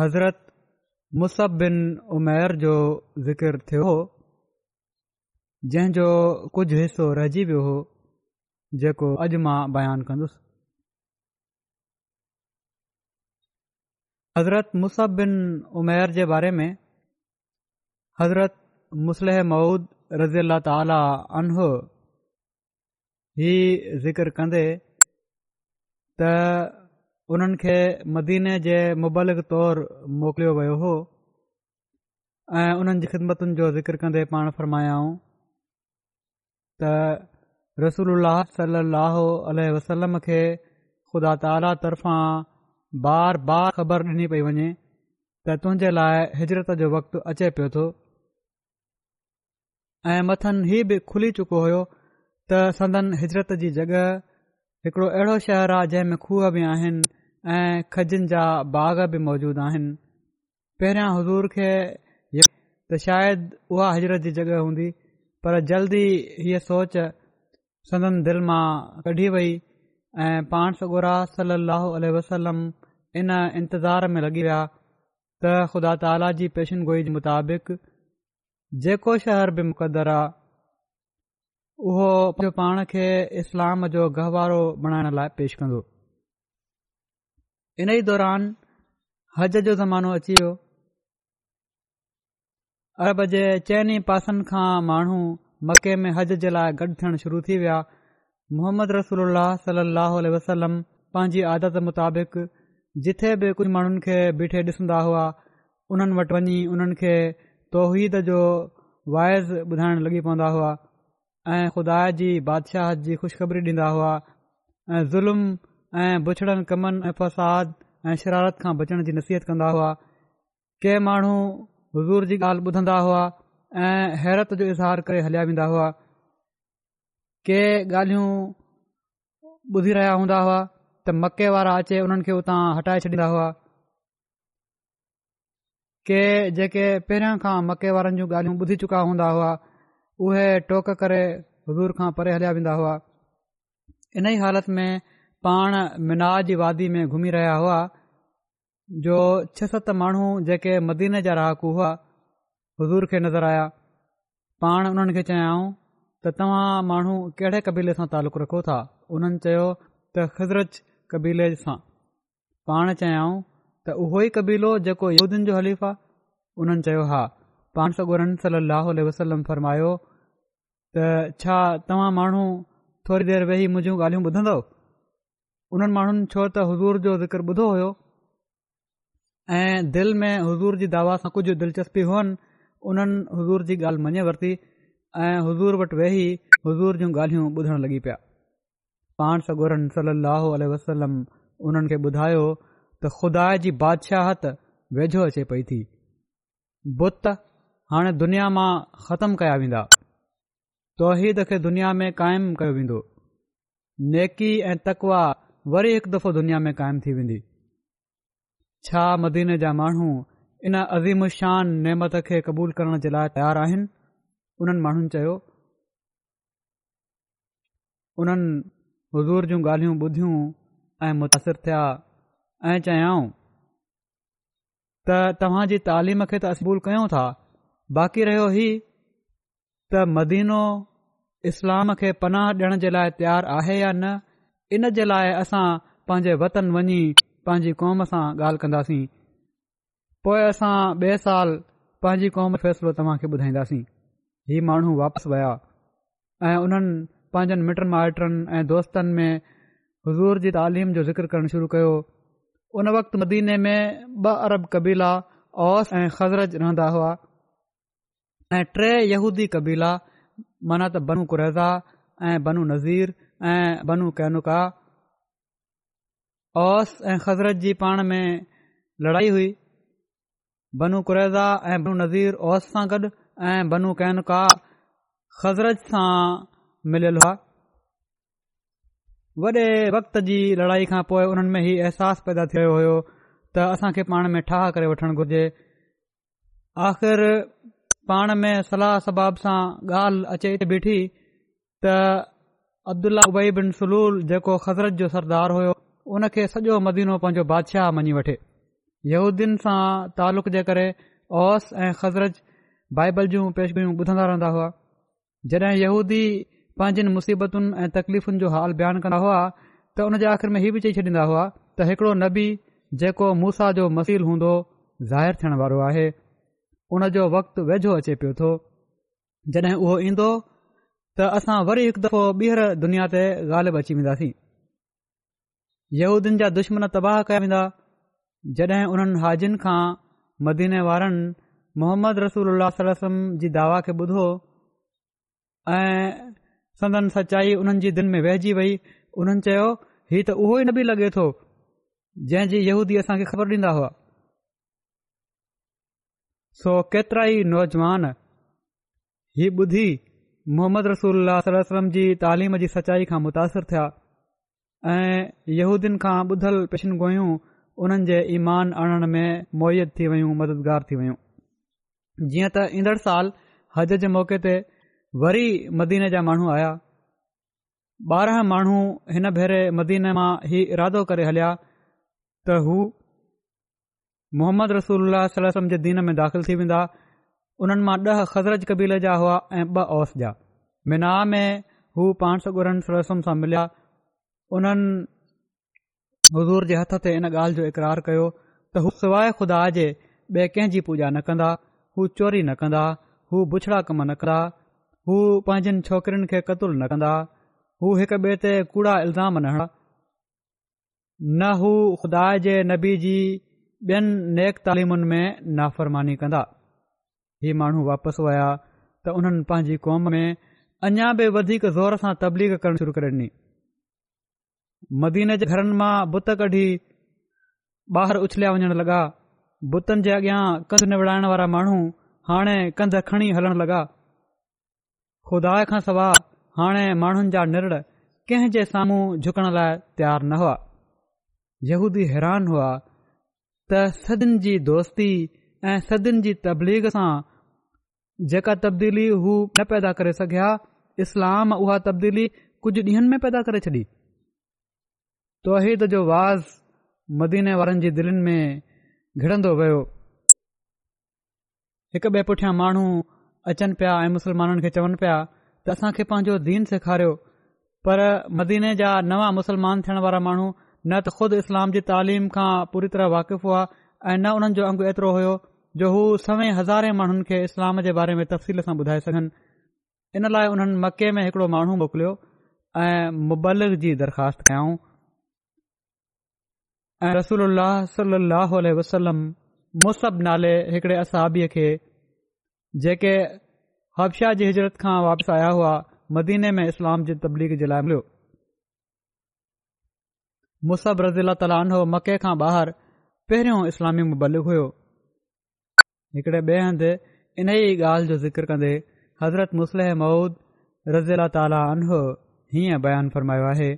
حضرت مصبن عمیر جو ذکر تھے جنوب کچھ حصہ رہ جی ویو اج میں بیان کرضرت مصبن عمیر کے بارے میں حضرت مسلح مؤود رضی اللہ تعالیٰ عنہ ہی ذکر کردی ت उन्हनि खे मदीने जे मुबलिक तौरु मोकिलियो वियो हो ऐं उन्हनि जी ख़िदमतुनि जो ज़िक्र कंदे पाण फ़र्मायाऊं त रसूल सलाहु अल खे ख़ुदा ताला तरफ़ां बार बार ख़बर डि॒नी पई वञे त तुंहिंजे लाइ हिजरत जो वक़्तु अचे पियो थो ऐं मथनि हीउ बि खुली चुको हुयो त संदन हिजरत जी जॻहि हिकिड़ो अहिड़ो शहर आहे जंहिं में खूह बि आहिनि ऐं खजनि जा बाग बि मौजूदु आहिनि पहिरियां हज़ूर खे त शायदि उहा हज़रत जी जॻहि हूंदी पर जल्दी हीअ सोच सदन दिलि मां कढी वई ऐं पाण सगुरा सलाहु वसलम इन इंतज़ार में लॻी विया त ख़ुदा ताला जी गोई जे मुताबिक़ जेको शहर बि मुक़दर आहे उहो पाण खे इस्लाम जो गहवारो बणाइण लाइ पेश कंदो इन ई दौरान हज जो ज़मानो अची वियो अरब जे चइनि पासनि खां माण्हू मके में हज जे लाइ गॾु थियण शुरू थी विया मोहम्मद रसूल सलाहु वसलम पंहिंजी आदत मुताबिक़ जिथे बि कुझु माण्हुनि खे बीठे ॾिसंदा हुआ उन्हनि वटि वञी उन्हनि खे तौहीद जो वाइज़ ॿुधाइण लॻी पवंदा हुआ ऐं ख़ुदा जी बादशाह जी ख़ुशख़बरी ॾींदा हुआ ऐं ज़ुल्म ऐं बुछड़नि कमनि ऐं फ़साद ऐं शरारत खां बचण जी नसीहत कंदा हुआ के माण्हू हज़ूर जी ॻाल्हि ॿुधंदा हुआ ऐं हैरत जो इज़हार करे हलिया वेंदा हुआ के ॻाल्हियूं ॿुधी रहिया हूंदा हुआ त मके वारा अचे उन्हनि खे उतां हटाए छॾींदा हुआ के जेके पहिरियां खां मके वारनि जूं ॻाल्हियूं ॿुधी चुका हूंदा हुआ उहे टोक करे हज़ूर खां परे हलिया वेंदा हुआ इन ई हालति में पाण मिनाज वादी में घुमी रहिया हुआ जो छह सत माण्हू जेके मदीन जा रहाकू हुआ हज़ूर खे नज़र आया पाण उन्हनि खे चयाऊं त तव्हां माण्हू कहिड़े क़बीले सां तालुक़ु रखो था उन्हनि चयो त ख़ुज़रत कबीले सां पाण चयाऊं त उहो ई कबीलो जेको यहूदीन जो हलीफ़ आहे उन्हनि चयो हा पाण सौ गुरन सली वसलम फरमायो त छा तव्हां माण्हू थोरी देरि वेही मुंहिंजियूं ॻाल्हियूं ॿुधंदो उन्हनि माण्हुनि छो त हज़ूर जो ज़िक्र ॿुधो हुयो ऐं दिलि में हज़ूर जी दावा सां कुझु दिलचस्पी हुअनि उन्हनि हज़ूर जी ॻाल्हि मञे वरिती ऐं हज़ूर वटि वेही हज़ूर जूं ॻाल्हियूं ॿुधणु लॻी पिया पाण सगोरनि सली लाहु वसलम उन्हनि खे ॿुधायो त ख़ुदा जी बादशाहत वेझो अचे पई थी बुत हाणे दुनिया मां ख़तमु कया वेंदा तौहीद खे दुनिया में क़ाइमु कयो वेंदो नेकी ऐं तकवा वरी हिकु दफ़ो दुनिया में क़ाइमु थी वेंदी छा मदीने जा माण्हू इन शान नेमत खे क़बूल करण जे लाइ तयारु आहिनि उन्हनि माण्हुनि चयो उन्हनि हज़ूर जूं ॻाल्हियूं ॿुधियूं ऐं मुतासिरु थिया ऐं चयऊं त तव्हां जी तालिम खे त असबूलु कयूं था बाक़ी रहियो इस्लाम खे पनाह ॾियण जे लाइ तयारु आहे या न इन जे लाइ असां पंहिंजे वतन वञी पंहिंजी क़ौम सां ॻाल्हि कंदासीं पोइ असां ॿिए साल पंहिंजी क़ौम फ़ैसिलो तव्हां खे ॿुधाईंदासीं हीउ माण्हू वापसि विया ऐं उन्हनि पंहिंजनि मिटनि माइटनि ऐं दोस्तनि में हज़ूर जी तालीम जो ज़िक्र करणु शुरू कयो उन वक़्तु मदीने में ॿ अरब कबीला ओस ऐं ख़ज़रज रहंदा हुआ ऐं टे यहूदी कबीला माना त बनू क़रैज़ा ऐं बनू नज़ीर ऐं बनू कैनुका ओस ऐं ख़ज़रत जी पाण में लड़ाई हुई बनू कुरैज़ा ऐं बनू नज़ीर ओस सां गॾु ऐं बनू कैनुका ख़ज़रत सां मिलियलु हुआ वॾे वक़्त जी लड़ाई खां पोइ हुननि में ई अहसासु पैदा थियो हुयो त असांखे पाण में ठाह करे वठणु घुर्जे आख़िर पाण में सलाह सबाब सां ॻाल्हि अचे बीठी त अब्दुल्ला उबई बिन सलूल जेको ख़ज़रत जो सरदार हुयो उन खे सॼो मदीनो पंहिंजो बादशाह मञी वठे यहूदीन सां तालुक़ जे करे ओस ऐं ख़ज़रत बाइबल जूं पेशगियूं ॿुधंदा रहंदा हुआ जॾहिं यहूदी पंहिंजनि मुसीबतुनि ऐं तकलीफ़ुनि जो हाल बयानु कंदा हुआ त उन जे आख़िरि में हीअ बि चई छॾींदा हुआ त हिकड़ो नबी जेको मूसा जो मसील हूंदो ज़ाहिरु थियण वारो आहे उन जो वक़्तु वेझो अचे पियो थो जॾहिं उहो ईंदो असां वरी हिकु दफ़ो ॿीहर दुनिया ते ॻाल्हि बि अची वेंदासीं यहूदियुनि जा दुश्मन तबाह कया वेंदा जॾहिं उन्हनि हाजिन खां मदीने वारनि मोहम्मद रसूल अल जी दावा खे ॿुधो ऐं सदन सचाई उन्हनि जी दिलि में वहिजी वई हुननि चयो हीउ त उहो ई न बि लॻे थो जंहिंजी यहूदी असांखे ख़बर ॾींदा हुआ सो केतिरा ई नौजवान हीअ ॿुधी मोहम्मद रसूल सलम जी तालीम जी सचाई खां मुतासिर थिया ऐं यहूदियुनि खां ॿुधलु पिशिन गोयूं उन्हनि जे ईमान आणण में मुयत थी वयूं मददगार थी वयूं जीअं त ईंदड़ साल हज जे मौके ते वरी मदीने जा माण्हू आया ॿारहं माण्हू हिन भेरे मदीने मां ई इरादो करे हलिया त हू मोहम्मद रसूल सलम जे दीन में दाख़िल थी वेंदा उन्हनि मां ॾह ख़ज़रत कबील जा हुआ ऐं ॿ औस जा मिना में हू पाण सगुरनि सस सां मिलिया उन्हनि हज़ूर जे हथ ते इन ॻाल्हि जो इक़रार कयो त हू सवाइ ख़ुदा जे ॿिए कंहिंजी पूॼा न कंदा हू चोरी न कंदा हू बुछड़ा कम न कंदा हू पंहिंजनि छोकरिन खे क़तूल न कंदा हू हिक ॿिए ते कूड़ा न ना न हू ख़ुदा जे नबी जी ॿियनि नेक तालीमुनि में नाफ़रमानी कंदा इहे माण्हू वापसि आया त उन्हनि पंहिंजी कौम में अञा बि वधीक ज़ोर सां तबलीग करणु शुरू करे ॾिनी मदीन जे घरनि मां बुत कढी ॿाहिरि उछलिया वञणु लॻा बुतनि जे अॻियां कंध न विड़ाइण वारा माण्हू हाणे कंध खणी हलण लॻा खुदा खां सवाइ हाणे माण्हुनि जा निर्ड कंहिं जे साम्हूं झुकण लाइ तयारु न हुआ यहूदी हैरान हुआ त सदियुनि जी दोस्ती ऐं सदियुनि जी तबलीग सां जेका तब्दीली हू न पैदा करे सघिया इस्लाम उहा तब्दीली कुझु ॾींहनि में पैदा करे छॾी तोहीद जो वाज़ मदीने वारनि जी दिलनि में घिड़ंदो वियो हिक ॿिए पुठियां माण्हू अचनि पिया ऐं मुस्लमाननि खे चवनि पिया त असांखे पंहिंजो दीन सेखारियो पर मदीने जा नवां मुस्लमान थियण वारा माण्हू न त ख़ुदि इस्लाम जी तालीम खां पूरी तरह वाक़िफ़ु हुआ ऐं न उन्हनि जो अंगु एतिरो हुयो जो हू सवें हज़ारे माण्हुनि खे इस्लाम जे बारे में तफ़सील सां ॿुधाए सघनि इन लाइ उन्हनि मके में हिकड़ो माण्हू मोकिलियो ऐं मुबलिक जी दरख़्वास्त कयाऊं ऐं रसूल सलाहु वसलम मुसब नाले हिकड़े असाबीअ खे जेके हबशाह जी हिजरत खां वापसि आया हुआ मदीने में इस्लाम जी तबलीग जे लाइ मिलियो मुसब रज़ीला तालानो मके खां ॿाहिरि पहिरियों इस्लामी मुबलिक हुयो हिकड़े ॿिए हंधि इन ई ॻाल्हि जो ज़िक्र कंदे हज़रत मुसलह मऊद रज़ी अला ताली अनो हीअं बयानु फ़र्मायो आहे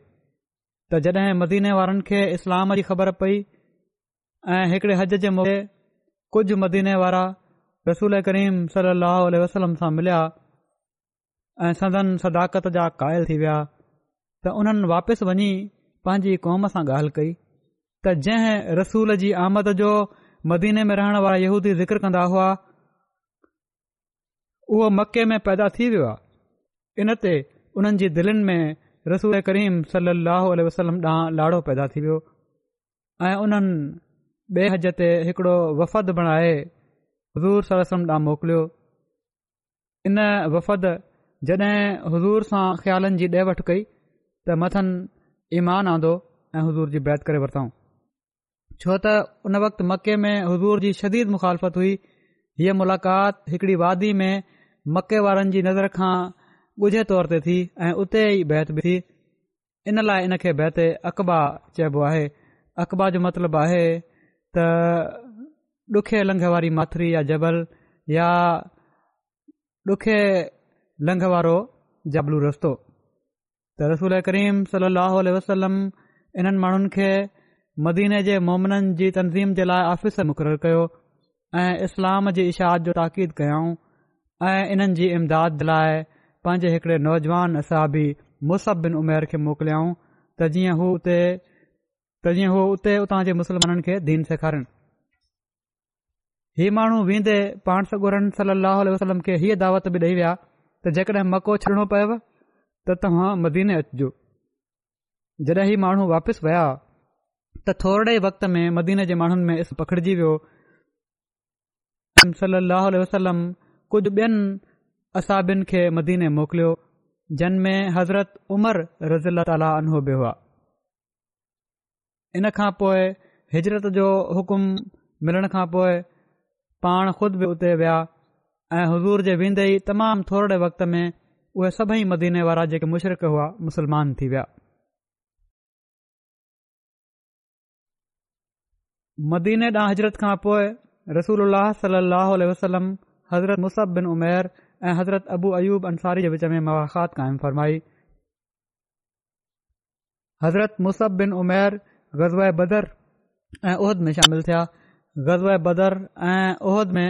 त जॾहिं मदीने वारनि खे इस्लाम जी ख़बर पई ऐं हिकिड़े हज जे मौज कुझु मदीने वारा रसूल करीम सलाह वसलम सां मिलिया ऐं सदन सदाकत जा क़ाइल थी विया त उन्हनि वापसि वञी पंहिंजी कौम सां ॻाल्हि कई त जंहिं रसूल जी आमद जो मदीने में रहण वारा यहूदी ज़िक्र कंदा हुआ उहो मके में पैदा थी वियो आहे इन ते उन्हनि जी दिलनि में रसूल करीम सली वसलम ॾांहुं लाड़ो पैदा थी वियो ऐं उन्हनि बे॒ हद ते हिकिड़ो वफ़द बणाए हज़ूर सलम ॾांहुं मोकिलियो इन वफ़द जॾहिं हज़ूर सां ख़्यालनि जी ॾे वठि कई त मथनि ईमान आंदो ऐं हज़ूर जी बैत करे वरितऊं छो त उन वक़्तु मके में हुज़ूर जी शदीद मुखालफ़त हुई हीअ मुलाक़ात हिकिड़ी वादी में मके वारनि जी नज़र खां ॻुझे तौर ते थी ऐं उते ई बैत बि इन लाइ इन खे बैत अक़बा चइबो आहे अक़बा जो मतिलबु आहे त ॾुखे लंघ वारी माथिरी या जबल या ॾुखे लंघ वारो जबलू रस्तो त रसूल करीम सली वसलम इन्हनि माण्हुनि खे मदीने जे मोमिननि जी तनज़ीम जे लाइ आफ़िस मुक़ररु कयो इस्लाम जी इशाद जो ताक़ीद कयाऊं ऐं इन्हनि जी इमदाद लाइ पंहिंजे हिकिड़े नौजवान असाबी मुसिन उमिर खे मोकिलियाऊं त जीअं हू उते त जीअं हू उते उतां जे मुसलमाननि खे दीन सेखारीनि हीअ माण्हू वेंदे पाण सगुरन सली वसलम खे हीअ दावत बि ॾेई विया त जेकॾहिं मको छॾिणो पए त तव्हां मदीने अचिजो जॾहिं ही माण्हू वापसि त थोरे वक़्त में मदीने जे माण्हुनि में इस पकड़िजी वियो सली वसलम कुझु ॿियनि असाबियुनि खे मदीने मोकिलियो जिन में हज़रत उमर रज़ील ताल अने हुआ इन खां पोइ हिजरत जो हुकुम मिलण खां पोइ पाण ख़ुदि बि उते विया ऐं हज़ूर जे वेंदे ई तमामु थोरे वक़्त में उहे सभई मदीने वारा जेके मुशरक़ हुआ मुसलमान थी विया मदीने ॾांहुं हज़रत खां पोइ रसूल वसलम हज़रत मुसब बिन उमेर ऐं हज़रत अबू अयूब अंसारी जे विच में मुख़ात क़ाइमु फरमाई हज़रत मुसब बिन उमेर ग़ज़ब बदर ऐं उहिद में शामिल थिया ग़ज़ब बदर ऐं उहिद में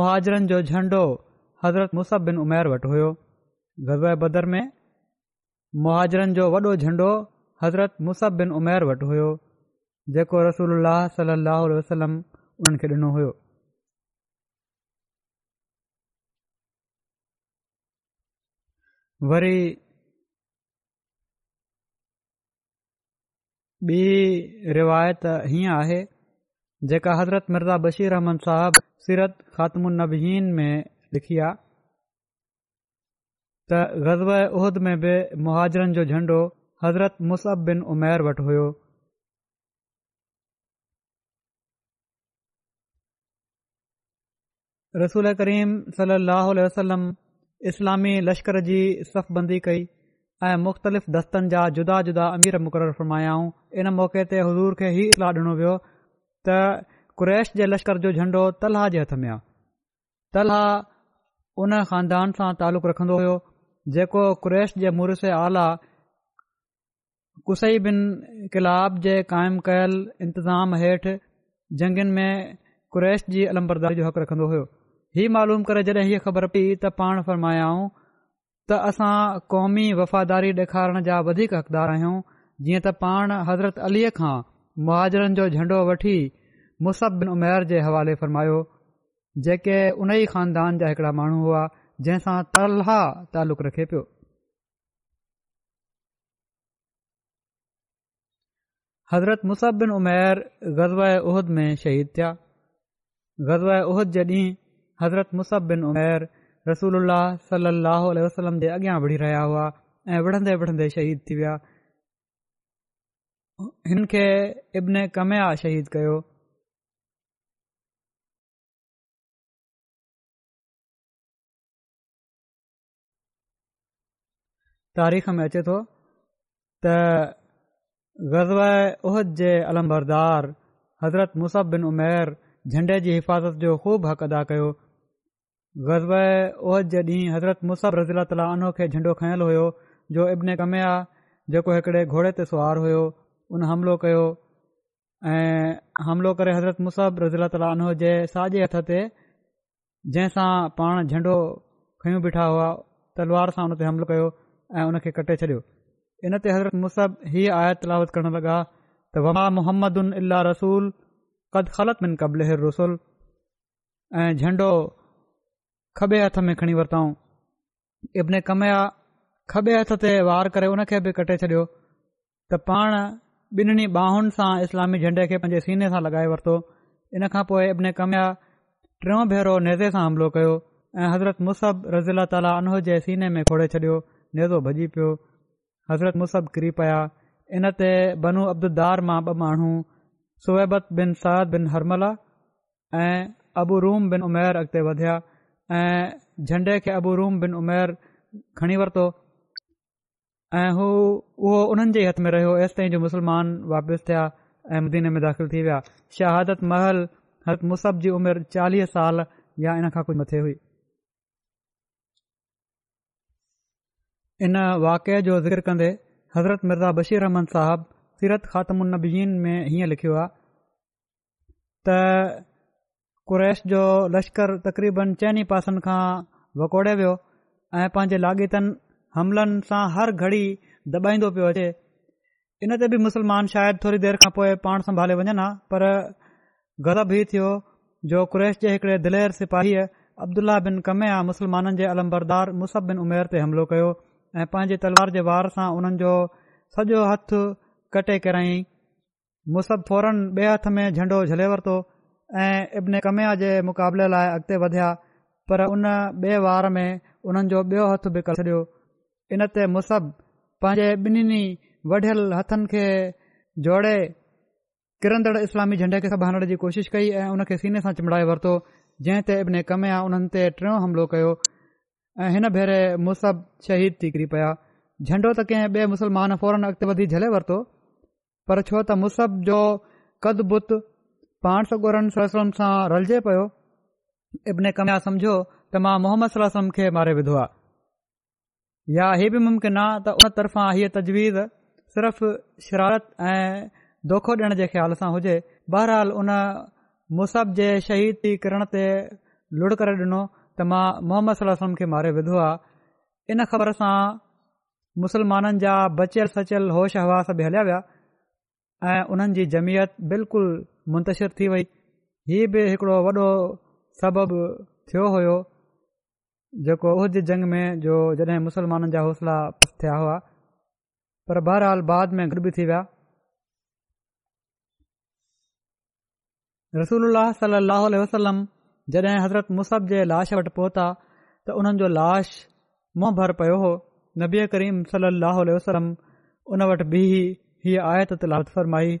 मुहाजरनि जो झंडो हज़रत मुसब बिन उमेर वटि हुयो ग़ज़ब बदर में मुहाजरनि जो वॾो झंडो हज़रत मुसब बिन उमेर वटि हुयो जेको रसूल वसलम अलो वरी ॿी रिवायत हीअं आहे जेका हज़रत मिर्ज़ा बशीर रहमन साहब सीरत ख़ात्मीन में लिखी आहे त ग़ज़ब उहिद में बि मुहाजरनि जो झंडो हज़रत मुस बिन उमेर वटि हुयो रसूल करीम सली लहल वसलम इस्लामी लश्कर जी सफ़बंदी कई ऐं मुख़्तलिफ़ दस्तनि जा जुदा जुदा अमीर मुक़ररु फ़र्मायाऊं इन मौक़े ते हज़ूर खे ही इस्लाहु ॾिनो वियो त कुरैश जे लश्कर जो झंडो तलहा जे हथ में आहे तलहा उन ख़ानदान सां तालुक़ु रखंदो हुयो जेको कुरैश जे मुरुस आला कुसई बिन इलाब जे क़ाइमु कयलु इंतज़ाम हेठि जंगनि में क़ुरैश जी अलबरदारी जो हक़ु रखंदो हुयो हीअ मालूम करे जॾहिं हीअ ख़बर पई त पाण फ़र्मायाऊं त असां क़ौमी वफ़ादारी ॾेखारण जा वधीक हक़दार आहियूं जीअं त पाण हज़रत अलीअ खां मुहाजरनि जो झंडो वठी बिन उमेर जे हवाले फ़रमायो जेके उन ई ख़ानदान जा हिकिड़ा माण्हू हुआ जंहिंसां तलहा तालुक़ु रखे पियो हज़रत बिन उमेर ग़ज़ब उहद में शहीद थिया ग़ज़ब उहद जे ॾींहुं हज़रत मुस बिन उमेर रसूल अलाह सलाह वसलम ते अॻियां वठी रहिया हुआ ऐं विढ़ंदे विढ़ंदे शहीद थी विया हिन खे इब्न कम्या शहीद कयो तारीख़ में अचे थो त ग़ज़ ओहद जे अलमबरदार हज़रत मुसह बिन उमेर झंडे जी हिफ़ाज़त जो ख़ूब हक़ अदा कयो ग़ज़ब ॾींहुं हज़रत मुसहब रज़ीला ताला अनोह खे झंडो खंयल हुयो जो इब्न कमेया जेको हिकिड़े घोड़े ते सुवारु हुयो उन हमिलो कयो ऐं हमिलो करे हज़रत मुसब रज़ीला तालनो जे साॼे हथ ते जंहिंसां पाण झंडो खयूं बीठा हुआ तलवार सां उन ते हमिलो कयो ऐं उन खे कटे छॾियो इन ते हज़रत मुसब हीअ आयत तलावत करणु लॻा त वमा मोहम्मद उन इलाह रसूल ख़लत मिन क़बल रसूल ऐं झंडो خبے ہاتھ میں کھڑی وتتاؤں ابن کم یابے ہاتھ سے وار کر ان کے بھی کٹے چڑھو تن باہوں سے اسلامی جھنڈے کے پانے سینے سے لگائے ویوں انا ابن کم یا ٹھو بیرو نیزے سے حملوں کرضرت مصحف رضی اللہ تعالیٰ انہ کے سینے میں کھوڑے چڈی نیزو بجی پی حضرت مصحب کری پیا ان بنو عبد الدار میں باحو سویبت بن سعد بن ہرملا ابو روم بن امیر اگتے بدیا ऐं झंडे खे रूम बिन उमेर खणी वरितो ऐं हू उहो उन्हनि जे हथ में रहियो हेसि ताईं जो मुसलमान वापसि थिया ऐं मदीने में दाख़िल थी विया शहादत महल हर मुसब जी उमिरि चालीह साल या इन खां कुझु मथे हुई इन वाके जो ज़िक्र कंदे हज़रत मिर्ज़ा बशीर रहमन साहब सीरत ख़ातमुनबीन में हीअं लिखियो आहे क़रेश जो लश्करु तक़रीबनि चइनि पासनि खां वकोड़े वियो ऐं पंहिंजे लाॻितनि हमलनि सां हर घड़ी दॿाईंदो पियो अचे इन ते बि मुसलमान शायदि थोरी देरि खां पोइ पाण संभाले वञनि हा पर गर्ब हीउ थियो जो क़्रैश जे हिकिड़े दिलेर सिपाहीअ अब्दुला बिन कमिया मुस्लमाननि जे अलमबरदार मुस बिन उमेर ते हमिलो कयो ऐं पंहिंजे तलवार जे वार सां उन्हनि जो सॼो हथ कटे कराईं मुस फौरन ॿिए हथ में झंडो झले वरितो ऐं इब्नै कमिया जे मुक़ाबले लाइ अॻिते वधिया पर उन ॿिए वार में उन्हनि जो ॿियो हथ बि करे छॾियो इन ते मुसह पंहिंजे ॿिन्हिनि वढियल हथनि खे जोड़े किरंदड़ इस्लामी झंडे खे संभालण जी कोशिशि कई ऐं उन खे सीने सां चिमड़ाए वरितो जंहिं ते इबिनय कमिया उन्हनि ते टियों हमिलो कयो ऐं हिन भेरे मुस शहीद थी किरी पिया झंडो त कंहिं ॿिए मुस्लमान फौरन अॻिते वधी झले वरितो पर छो त जो पाण सॻोरनि सलाह सां रलिजे पियो इब्नइ कमिया सम्झो त मां मोहम्मद सलाह खे मारे विधो आहे या ही बि मुमकिन आहे त उन तर्फ़ां हीअ तजवीज़ सिर्फ़ शरारत ऐं दोखो ॾियण जे ख़्याल सां हुजे बहरहाल उन मुसहब जे शहीदी किरण ते लुड़ करे ॾिनो त मां मोहम्मद सलम खे मारे विधो आहे इन ख़बर सां मुसलमाननि जा बचियल सचियल होश हवास बि हलिया विया ऐं उन्हनि जी जमियत बिल्कुलु मुंतश थी वई हीअ बि हिकिड़ो वॾो सबबु थियो हुयो जेको उज जंग में जो जॾहिं मुसलमाननि जा हौसला पस थिया हुआ पर बहरहाल बाद में गॾु बि थी विया रसूल सल लहल वसलम जॾहिं हज़रत मुस जे लाश वटि पहुता त उन्हनि जो लाश मुंहुं भर पियो हो नबी करीम साह वसलम उन वटि बि हीअ आयत लरमाई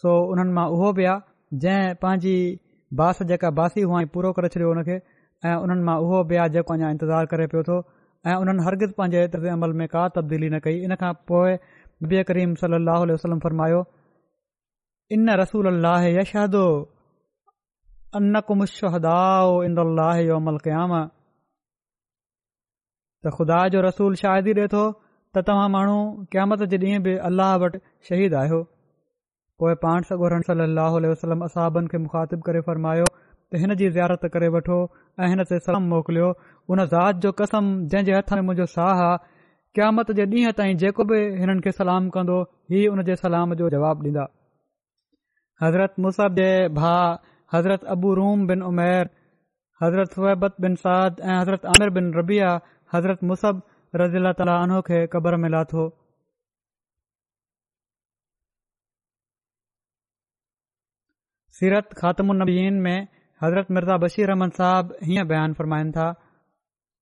सो उन्हनि मां उहो बि आहे जंहिं पंहिंजी बास जेका बासी हुआ पूरो करे छॾियो हुन खे ऐं उन्हनि मां उहो बि आहे जेको अञा इंतज़ारु करे पियो थो ऐं उन्हनि हरगिज़ पंहिंजे तर्ज़ अमल में का तब्दीली न कई इन खां पोइ बबी करीम सलाहु वसलम फरमायो इन रसूल अलाह अल त ख़ुदा जो रसूल शायदि ई ॾिए थो त तव्हां माण्हू क़यामत जे ॾींहुं बि अल्लाह वटि शहीद आहियो पोइ पाण सगोरन रहण सली अलसलम असाबनि खे मुखातिब करे फ़रमायो त हिन जी ज़ियारत करे वठो ऐं हिन ते सलम मोकिलियो हुन ज़ात जो कसम जंहिं जे हथ में मुंहिंजो साह आहे क़यामत जे ॾींहं ताईं जेको बि हिननि खे सलाम कंदो हीउ हुन जे सलाम जो जवाबु ॾींदा हज़रत मुसहब जे भाउ हज़रत अबू रूम बिन उमेर हज़रत सुहबत बिन साद ऐं हज़रत आमिर बिन रबिया हज़रत मुसहफ़ रज़ी अला ताली उनो खे क़बर में लाथो सीरत ख़ात्मनीन में हज़रत मिर्ज़ा बशीर रहमान साहबु हीअं बयानु फ़रमाइनि था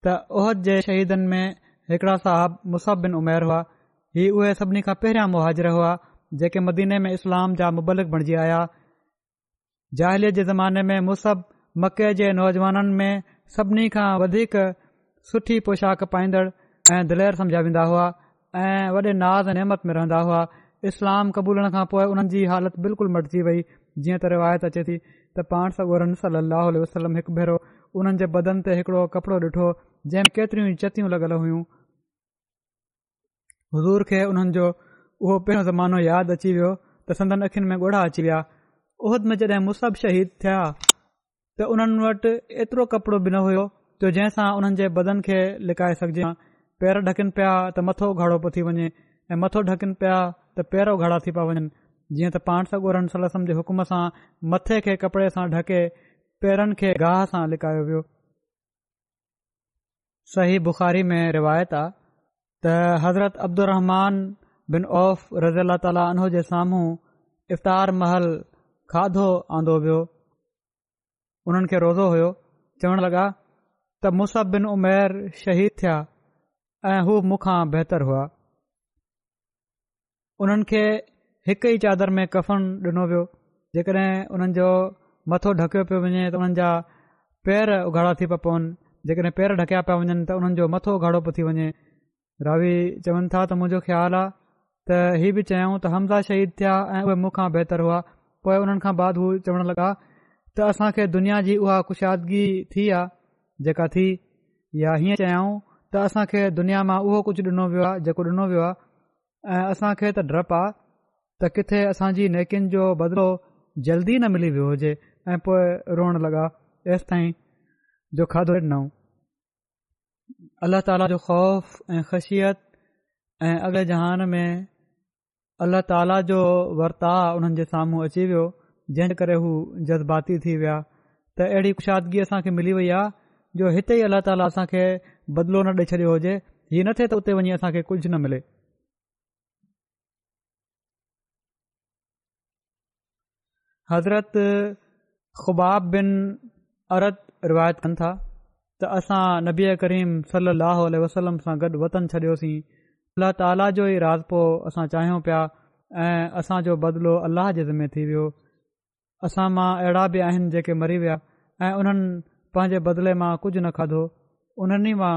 त ओहद जे शहीदनि में हिकिड़ा साहब मुसहबिन उमेर हुआ इहे उहे सभिनी खां पहिरियां मुहाजिर हुआ जेके मदीने में इस्लाम जा मुबलिक बणिजी आया ज़ाहिलीअ जे ज़माने में मुसहब मके जे नौजवाननि में सभिनी खां वधीक सुठी पोशाक पाईंदड़ ऐं दिलैर समुझाईंदा हुआ ऐं वॾे नाज़ नेमत में रहंदा हुआ इस्लाम क़बूलण खां पोइ हुननि जी हालति बिल्कुलु मटिजी वई जीअं त रिवायत अचे थी त पाण सॻो रंसली वसलम हिकु भेरो उन्हनि जे बदन ते हिकड़ो कपड़ो ॾिठो जंहिं में केतिरियूं चतियूं लॻल हुयूं हज़ूर खे हुननि जो उहो पहिरियों ज़मानो यादि अची वियो त संदनि अखियुनि में ॻोढ़ा अची विया ओहद में जॾहिं मुसहब शहीद थिया त उन्हनि वटि एतिरो कपड़ो बिना हुयो जो जंहिंसां उन्हनि जे बदन खे लिकाए सघिजे पेर ढकनि पिया त मथो घाड़ो पियो थी वञे ऐं मथो ढकिन पिया त पेरो घड़ा थी पिया वञनि जीअं त पाण सगुर सलम जे हुकुम सां मथे खे कपड़े सां ढके पैरनि खे गाह सां लिकायो वियो सही बुख़ारी में रिवायत आहे त हज़रत अब्दुर बिन औफ़ रज़ी अला ताली उनो जे साम्हूं इफ़तार महल खाधो आंदो वियो उन्हनि खे रोज़ो हुयो चवण लॻा त मुसब बिन उमेर शहीद थिया ऐं हू मूंखां बहितरु हुआ उन्हनि खे हिकु ई चादर में कफ़न ॾिनो वियो जेकॾहिं हुननि जो मथो ढकियो पियो वञे त हुननि जा पेर उघाड़ा थी पिया पवनि जेकॾहिं पेर ढकिया पिया वञनि त उन्हनि जो मथो उघाड़ो पियो थी वञे रावी चवनि था त मुंहिंजो ख़्यालु आहे त इहे बि चयाऊं त हमज़ा शहीद थिया ऐं उहे मूंखां बहितर हुआ पोइ उन्हनि खां बाद हू चवणु लॻा त असां दुनिया जी उहा कुशादगी थी आहे जेका थी या हीअं चयाऊं त असां दुनिया मां उहो कुझु ॾिनो वियो आहे जेको ॾिनो वियो आहे ऐं त किथे असांजी नेकिन जो बदिलो जल्दी न मिली वियो हुजे ऐं पोइ रोइण लॻा ऐसि ताईं जो खाधो ॾिनऊं अल्ला ताला जो ख़ौफ़ ऐ ख़शियत ऐं अगले जहान में अल्ला ताला जो वर्ताउ हुननि जे साम्हूं अची वियो जंहिं करे हू जज़्बाती थी विया त अहिड़ी ख़ुशादगी असांखे मिली वई आहे जो हिते ई अलाह ताला असां खे बदिलो न ॾेई छॾियो हुजे हीअ न थिए त उते वञी असांखे कुझ न मिले हज़रत ख़ुबाब बिन अरत रिवायत कनि था त असां नबीआ करीम सलाह वसलम सां गॾु वतन छॾियोसीं अलाह ताला जो ई राज़ो असां चाहियूं पिया ऐं असांजो बदिलो अलाह जे ज़िमे थी वियो असां मां अहिड़ा बि आहिनि जेके मरी विया ऐं उन्हनि पंहिंजे बदिले मां कुझु न खाधो उन्हनि ई मां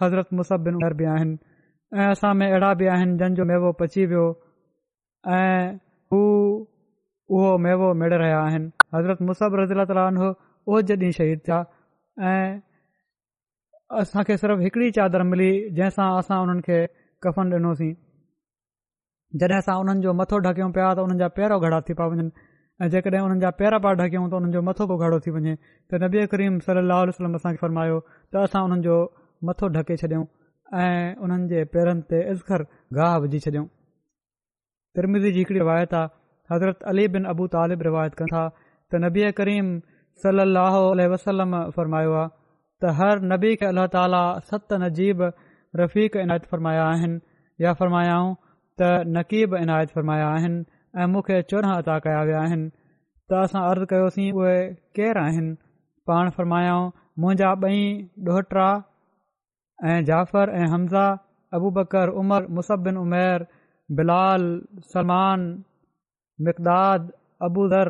हज़रत मुसिन बि आहिनि ऐं असां में अहिड़ा बि आहिनि जंहिंजो मेवो पची वियो ऐं हू उहो मेवो मेड़े रहिया आहिनि हज़रत मुसहब रज़ीला ताला हो उहो जॾहिं शहीद थिया ऐं असांखे सिर्फ़ हिकिड़ी चादरु मिली जंहिंसां असां उन्हनि खे कफ़न ॾिनोसीं जॾहिं असां उन्हनि जो मथो ढकियूं पिया त हुननि जा पेरो घड़ा थी पिया वञनि ऐं जेकॾहिं हुननि जा पेरा पिया ढकियूं त उन्हनि जो मथो पियो घड़ो थी वञे त नबीए करीम सली वसलम असांखे फरमायो त असां उन्हनि जो मथो ढके छॾियूं ऐं उन्हनि जे पेरनि ते इज़गर गाह विझी छॾियऊं तिरुमिति जी हिकिड़ी रिवायत आहे हज़रत अली बिन अबू तालिब रिवायत कनि था त नबी करीम सलाहु वसलम फ़रमायो आहे त हर नबी खे अलाह ताली सत नजीब रफ़ीक इनायत फ़रमाया आहिनि या फ़र्मायाऊं त नक़ीब इनायत फ़रमाया आहिनि ऐं मूंखे चौॾहं अता कया विया आहिनि त असां अर्ज़ कयोसीं उहे केरु आहिनि पाण फ़र्मायाऊं मुंहिंजा ॿई ॾोहटा ऐं जाफ़र ऐं हमज़ा अबू बकर उमर मुसबिन उमेर बिलाल सलमान मक़दाद अबूदर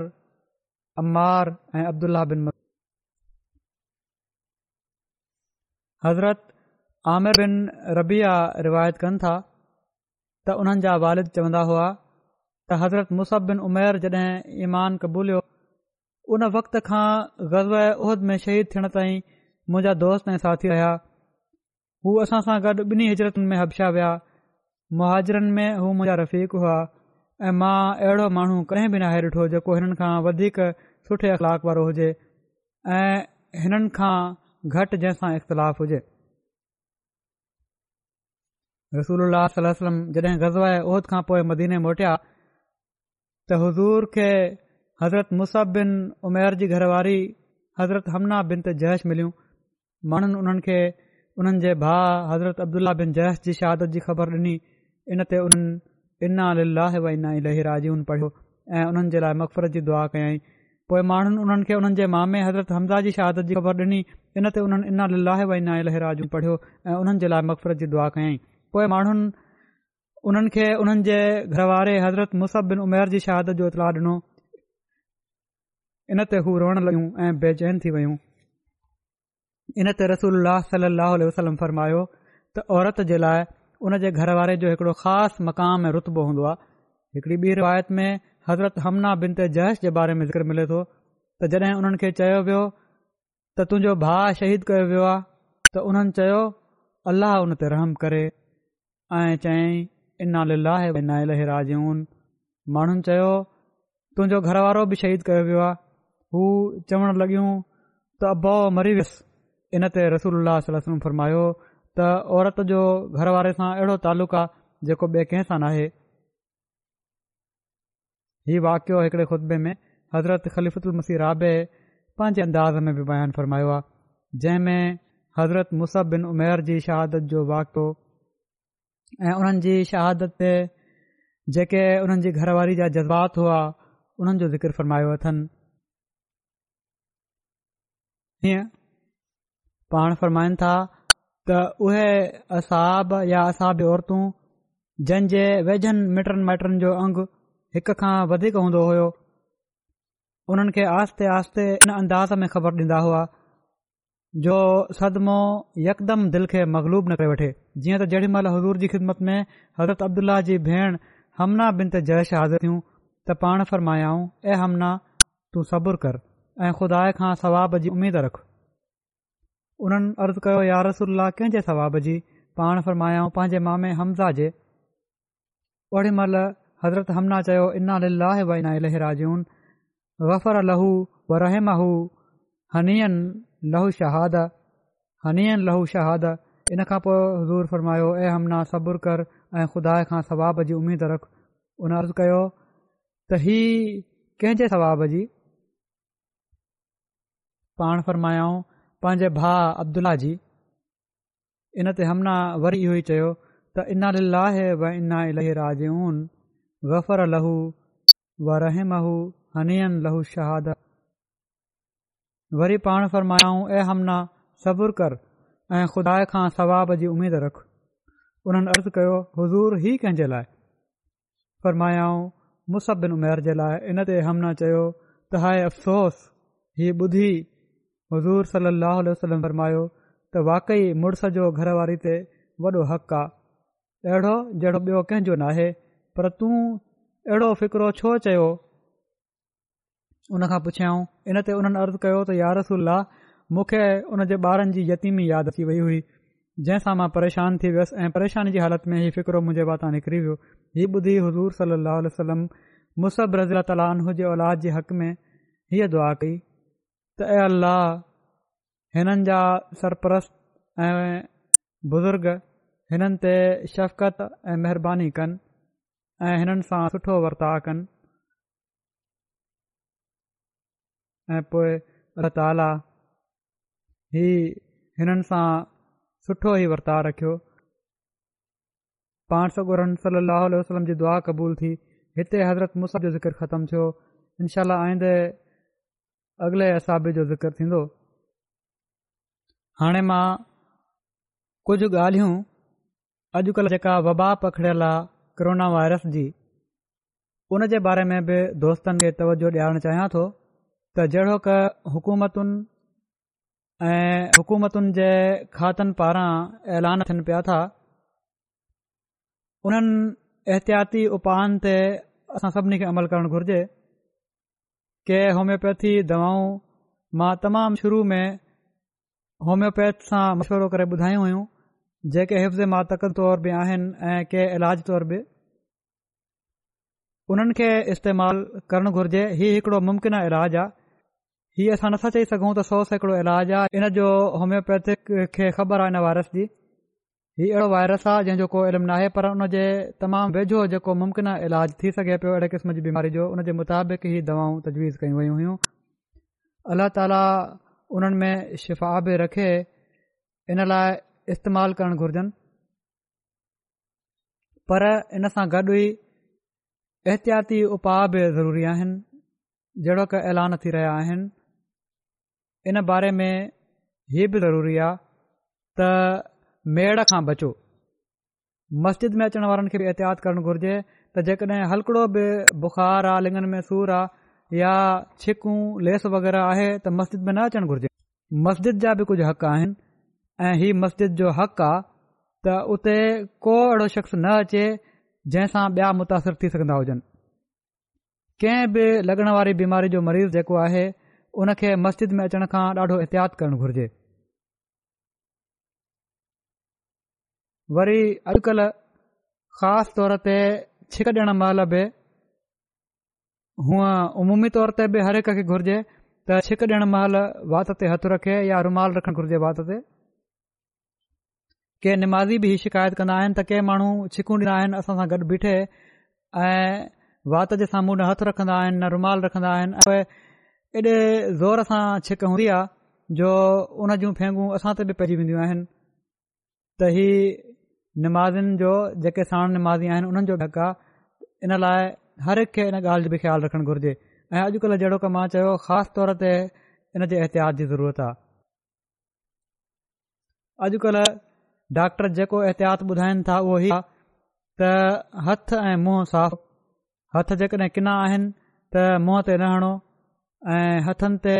अम्मार ऐं بن बिन हज़रत आमिर बिन रबीआ रिवायत कनि था त جا والد چوندا चवंदा हुआ حضرت हज़रत بن बिन उमेर जॾहिं ईमान ان उन वक़्त खां ग़ज़ उहद में शहीद थियण ताईं मुंहिंजा दोस्त ऐं साथी रहिया हू असां सां गॾु ॿिन्ही हिजरतुनि में हब्शिया विया मुहाजरनि में हू मुंहिंजा रफ़ीक़ ऐं मां अहिड़ो माण्हू कंहिं बि नाहे ॾिठो जेको हिननि खां वधीक सुठे अख़लाक वारो हुजे ऐं हिननि खां घटि जंहिं सां हुजे रसूल सलम जॾहिं गज़वाए आहे उह खां पोइ मदीने मोटिया त हज़ूर खे हज़रत मुसब बिन उमेर जी घरवारी हज़रत हमना बिन ते जैश मिलियूं माण्हुनि उन्हनि खे उन्हनि जे भाउ हज़रत अब्दुल्ला बिन जहश जी शहादत जी ख़बर ॾिनी इन ते उन्हनि इना लिलाहे वाइना लहराजूनि पढ़ियो ऐं उन्हनि जे लाइ मक़फ़रत जी दुआ कयाई पोइ माण्हुनि उन्हनि खे उन्हनि जे मामे हज़रत हमज़ा जी शहादत जी ख़बर ॾिनी इन ते उन्हनि इना लिला वना लाजू पढ़ियो ऐं उन्हनि जे लाइ मक़फ़रत जी दुआ कयाई पोइ माण्हुनि उन्हनि खे उन्हनि जे घर वारे हज़रत मुसिन उमैर जी शहादत जो इतलाउ ॾिनो इन ते हू रोअण लॻियूं ऐं बेचैन थी वयूं इन ते रसूल सलाहु वसलम फ़र्मायो त औरत जे लाइ उन जे घर वारे जो हिकड़ो ख़ासि मक़ाम ऐं रुतबो हूंदो आहे हिकड़ी ॿी रिवायत में हज़रत हमना बिन ते जयश जे बारे में ज़िक्र मिले थो त जॾहिं हुननि खे चयो वियो त तुंहिंजो भाउ शहीद कयो वियो आहे त उन्हनि चयो ते रहम करे ऐं चयईं इन लाहे इनाजून माण्हुनि चयो तुंहिंजो बि शहीद कयो वियो आहे हू चवणु लॻियूं त मरी वियुसि इन ते रसूल फरमायो त औरत जो घर वारे सां अहिड़ो तालुक़ु आहे जेको ॿिए कंहिं सां नाहे हीउ वाकियो हिकड़े खुतबे में हज़रत ख़लिफ़ुल मसीह राबे पंहिंजे अंदाज़ में बि बयानु फ़रमायो आहे जंहिंमें हज़रत मुसब बिन उमेर जी शहादत जो वाक़ो ऐं उन्हनि जी शहादत ते जेके उन्हनि जी घरवारी जा जज़्बात हुआ उन्हनि जो ज़िक्र फ़रमायो अथनि हीअं पाण फ़रमाइनि था त उहे असाब या असाब औरतूं जंहिंजे वेझनि मिटनि माइटनि जो अंग हिक खां वधीक हूंदो हुयो उन्हनि खे आहिस्ते आहिस्ते इन अंदाज़ में ख़बर ॾींदा हुआ जो सदमो यकदम दिलि खे मक़लूब न करे वठे जीअं त जेॾीमहिल हज़ूर जी ख़िदमत में हज़रत अब्दुल्ला जी भेण हमना बिन ते जयश हाज़िर थियूं त पाण फरमायाऊं ऐं हमना तूं सब्रु कर ऐं ख़ुदा खां सवाब जी उमेद रख उन्हनि अर्ज़ु कयो रसुल्ला कंहिंजे सवाब जी पाण फ़र्मायाऊं पंहिंजे मामे हमज़ा जे ओॾी महिल हज़रत हमना चयो इना लाहे वना लेहराजून वफ़र लहू व रहम हू हनीय लहू शहाद हनीयन लहू शहाद इन खां पोइ हज़ूरु फ़रमायो ऐं हमना सबुर कर ऐं ख़ुदा खां स्वाब जी उमेदु रख उन अर्ज़ु कयो त ही कंहिंजे सवाब जी पाण फ़र्मायाऊं पंहिंजे भा अब्दुला जी इन ते हमना वरी इहो ई चयो त इना लाह व इना अल राजऊन गफ़र लहू व रहम हनियन लहू शहाद वरी पाण फ़रमायाऊं ऐं हमना सबुर कर ऐं ख़ुदा खां सवाब जी उमेद रख उन्हनि अर्ज़ु कयो हज़ूर ई कंहिं जे लाइ फ़रमायाऊं मुसबिन उमेर जे लाइ इन ते हमना चयो त हाय अफ़सोस हीअ ॿुधी हज़ूर सलाहु आलम वरमायो त वाक़ई मुड़ुस जो घरवारी ते वॾो हक़ आहे अहिड़ो जहिड़ो ॿियो कंहिंजो नाहे पर तूं अहिड़ो फ़िकिरो छो चयो उन खां पुछियाऊं इनते हुननि अर्ज़ु कयो त यारसल मूंखे उन जे ॿारनि जी यतीमी यादि अची वई हुई जंहिंसां मां परेशान थी वियुसि ऐं परेशानी जी हालत में हीउ फ़िकिरो मुंहिंजे मथां निकिरी वियो हीउ ॿुधी हज़ूर सलाह सलम मुस रज़ीला तालजे औलाद जे हक़ में हीअ दुआ कई अल्लाह हिननि जा सरपरस्त ऐं बुज़ुर्ग हिननि ते शफ़क़त ऐं महिरबानी कनि ऐं हिननि सां सुठो वर्ता कनि ऐं पोइ ही हिननि सां सुठो ई वर्ता रखियो पाण सम जी दुआ क़बूल थी हिते हज़रत मुस जो ज़िक्र ख़तमु थियो इनशाह आईंदे अॻिले असाबे जो ज़िक्र थींदो हाणे मां कुझु ॻाल्हियूं अॼुकल्ह जेका वबा पखिड़ियल आहे कोरोना वायरस जी उन जे बारे में बि दोस्तनि खे तवजो ॾियारणु चाहियां थो त जहिड़ो क हुकूमतुनि ऐं हुकूमतुनि जे खातनि पारां ऐलान थियनि पिया था उन्हनि एहतियाती उपाउनि ते असां सभिनी खे अमल करणु के होमियोपैथी दवाऊं मां तमामु शुरू में होमियोपैथ सां مشورو करे ॿुधायूं हुयूं जेके हिफ़्ज़े मां तकल तौरु बि आहिनि ऐं के इलाज तौरु बि उन्हनि खे इस्तेमाल करणु घुरिजे हीउ हिकिड़ो मुमकिन इलाजु आहे हीअ असां नथा चई सघूं त सोस हिकिड़ो इलाजु आहे इन जो होमियोपैथिक खे ख़बर आहे इन वायरस जी हीउ अहिड़ो वायरस आहे जंहिंजो को इल्मु नाहे पर उन जे तमामु वेझो जेको मुमकिन इलाज थी सघे पियो अहिड़े क़िस्म जी बीमारी जो उनजे मुताबिक़ ई दवाऊं तजवीज़ कयूं वयूं हुयूं अल्ला ताला उन्हनि में शिफ़ा बि रखे इन लाइ इस्तेमालु करणु घुरजनि पर इन सां गॾु ई एहतियाती उपाउ बि ज़रूरी आहिनि जहिड़ो क ऐलान थी रहिया आहिनि इन बारे में हीअ बि ज़रूरी आहे मेड़ खां बचो मस्जिद में अचण वारनि खे बि एहतियात करणु घुरिजे त जेकॾहिं हल्कड़ो बि बुख़ार आहे लिङन में सूर आहे या छिकूं लेस वग़ैरह आहे त मस्जिद में न अचणु घुरिजे मस्जिद जा बि कुझु हक़ आहिनि ऐं मस्जिद जो हक़ आहे त उते को अहिड़ो शख़्स न अचे जंहिंसां ॿिया मुतासिरु थी सघंदा हुजनि कंहिं बि लगण वारी बीमारी जो मरीज़ जेको आहे उनखे मस्जिद में अचण खां ॾाढो एहतियात करणु घुर्जे वरी अॼुकल्ह ख़ासि तौर ते छिक ॾियण महिल बि हूअं उमूमी तौर ते बि हर हिक खे घुर्जे त छिक ॾियण महिल वात ते हथु रखे या रुमाल रखणु घुर्जे वात ते के निमाज़ी बि शिकायत कंदा आहिनि त के माण्हू छिकूं ॾींदा आहिनि असां सां गॾु बीठे ऐं वात जे साम्हूं न हथु रखंदा आहिनि न रुमाल रखंदा आहिनि ऐं एॾे ज़ोर सां छिक हूंदी आहे जो उन जूं फेंगू असां ते बि पइजी वेंदियूं आहिनि त इहा निमाज़नि जो जेके साणु नमाज़ी आहिनि उन्हनि जो ढक आहे इन लाइ हर हिकु खे इन ॻाल्हि जो बि ख़्यालु रखणु घुरिजे ऐं अॼुकल्ह जहिड़ो मां चयो ख़ासि तौर ते इन जे एहतियात जी ज़रूरत आहे अॼुकल्ह डॉक्टर जेको एहतियात ॿुधाइनि था उहो ई त हथु ऐं मुंहुं साफ़ हथ जेकॾहिं किना आहिनि त मुंहं ते न हणो ऐं हथनि ते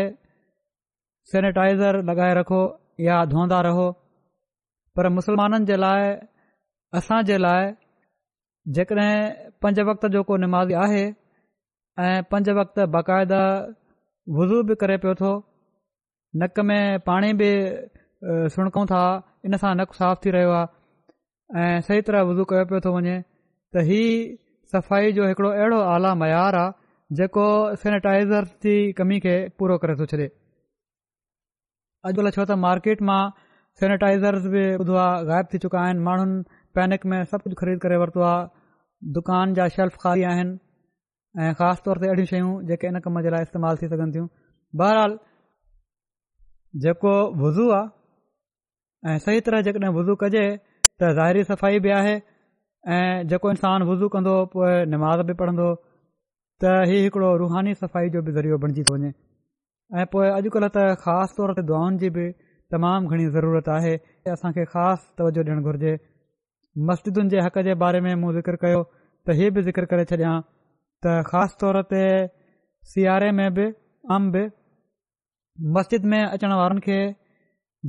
सैनिटाइज़र लॻाए रखो या धोंदा रहो पर मुसलमाननि जे लाइ असां जे लाइ जेकॾहिं पंज वक़्त जो को निमाज़ी आहे ऐं पंज वक़्त बाक़ायदा वुज़ू बि करे पियो थो नक में पाणी बि सुणकूं था इन सां नकु साफ़ थी रहियो आहे ऐं सही तरह वुज़ू कयो पियो थो वञे त ही सफ़ाई जो हिकिड़ो अहिड़ो आला मयार आहे जेको सेनिटाइज़र जी कमी खे पूरो करे थो छ्ॾे अॼुकल्ह छो त मार्केट मां सेनिटाइज़र बि ॿुधो आहे ग़ाइब थी चुका आहिनि माण्हुनि पैनिक में सभु कुझु ख़रीद करे वरितो आहे दुकान जा शेल्फ खाली आहिनि ऐं ख़ासि तौर ते अहिड़ियूं शयूं जेके इन कम जे लाइ इस्तेमालु थी सघनि थियूं बहरहाल जेको वुज़ू आहे ऐं सही तरह जेकॾहिं वुज़ू कजे त ज़ाहिरी सफ़ाई बि आहे ऐं जेको इंसानु वुज़ू कंदो पोइ निमाज़ बि पढ़ंदो त ही रुहानी सफ़ाई जो बि ज़रियो बणिजी थो वञे ऐं पोइ अॼुकल्ह त ख़ासि तौर ते दुआनि जी बि तमामु घणी ज़रूरत आहे ख़ासि तवजो ॾियणु घुर्जे मस्जिदुनि जे हक़ जे बारे में मूं ज़िकिर कयो त इहे बि ज़िकर करे छॾियां त ख़ासि तौर ते सिआरे में बि अंब मस्जिद में अचण वारनि खे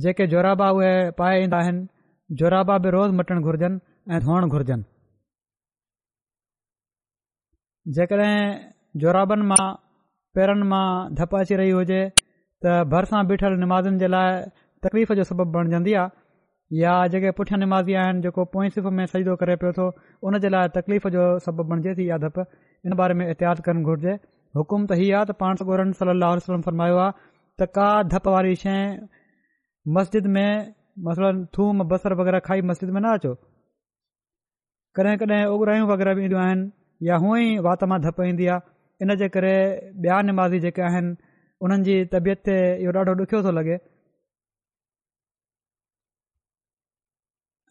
जेके जोराबा उहे पाए ईंदा आहिनि जोराबा बि रोज़ु मटणु घुरिजनि ऐं धोअणु घुरिजनि जेकॾहिं जोराबनि मां पेरनि मां धप अची रही हुजे त भर सां बीठलु जे लाइ तकलीफ़ जो सबबु बणिजंदी आहे या जेके पुठियां निमाज़ी आहिनि जेको पोएंसिफ़ में सीदो करे पियो थो उन जे लाइ तकलीफ़ जो सभु बणिजे थी या धप इन बारे में एहतियात करणु घुर्जे हुकुम त इहा आहे त पाण सां गॾु सली अलरमायो आहे त का धप वारी शइ मस्जिद में मसल थूम बसर वग़ैरह खाई मस्जिद में न अचो कॾहिं कॾहिं उगराइयूं वग़ैरह बि ईंदियूं आहिनि या हूअं ई वात मां धपु ईंदी आहे इन जे करे ॿिया निमाज़ी जेके आहिनि उन्हनि जी तबियत ते इहो ॾाढो ॾुखियो थो लॻे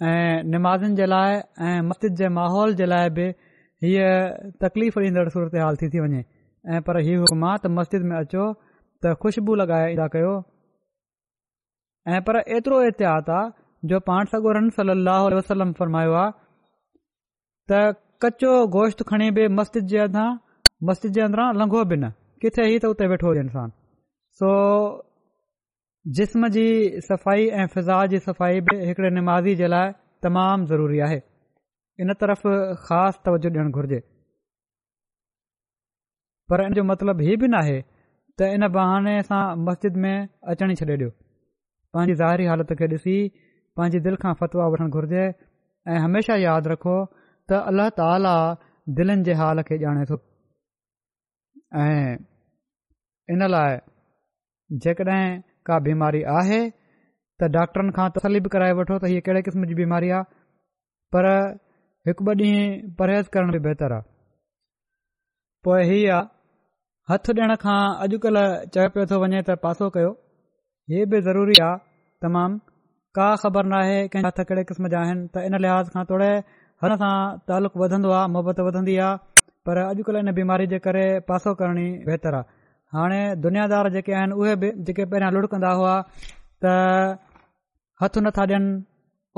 ऐं निमाज़नि जे लाइ ऐं मस्जिद जे माहौल जे लाइ बि हीअ तकलीफ़ ॾींदड़ सूरत हाल थी थी वञे ऐं पर इहो हुकुमु आहे त मस्जिद में अचो त ख़ुशबू लॻाए कयो ऐं पर एतिरो एहतियात आहे जो पाण सॻो रन वसलम फरमायो आहे त कचो गोश्त खणी बि मस्जिद जे हथां मस्जिद जे अंदरां लंघो बि न किथे ई त उते वेठो हुजे इंसान सो जिस्म जी सफ़ाई ऐं फिज़ा जी सफ़ाई बि हिकिड़े निमाज़ी जे लाइ तमामु ज़रूरी आहे इन तरफ़ ख़ासि तवजो ॾियणु घुर्जे पर इन जो मतिलबु हीअ बि नाहे त इन बहाने सां मस्जिद में अचणु ई छॾे ॾियो पंहिंजी ज़ाहिरी हालति खे ॾिसी पंहिंजी दिलि खां फ़तवा वठणु घुर्जे ऐं हमेशा यादि रखो त अल्ला ताला दिलनि जे हाल खे ॼाणे थो ऐं इन लाइ जेकॾहिं का बीमारी आहे त डॉक्टरनि खां तसली बि कराए वठो त हीअ कहिड़े क़िस्म जी बीमारी आहे पर हिकु ॿ ॾींहुं परहेज़ करण बि बहितरु आहे पोइ हीअ आहे हथ ॾियण खां अॼुकल्ह चए पियो थो वञे त पासो कयो हीअ बि ज़रूरी आहे तमामु का ख़बर नाहे कंहिं हथ कहिड़े क़िस्म जा आहिनि त इन लिहाज़ खां थोरे हर सां तालुक़ु वधंदो आहे मुहबत वधंदी आहे पर अॼुकल्ह इन बीमारी जे करे पासो करणी आहे हाणे दुनियादार जेके आहिनि उहे बि जेके पहिरियां लुड़कंदा हुआ त हथु नथा ॾियनि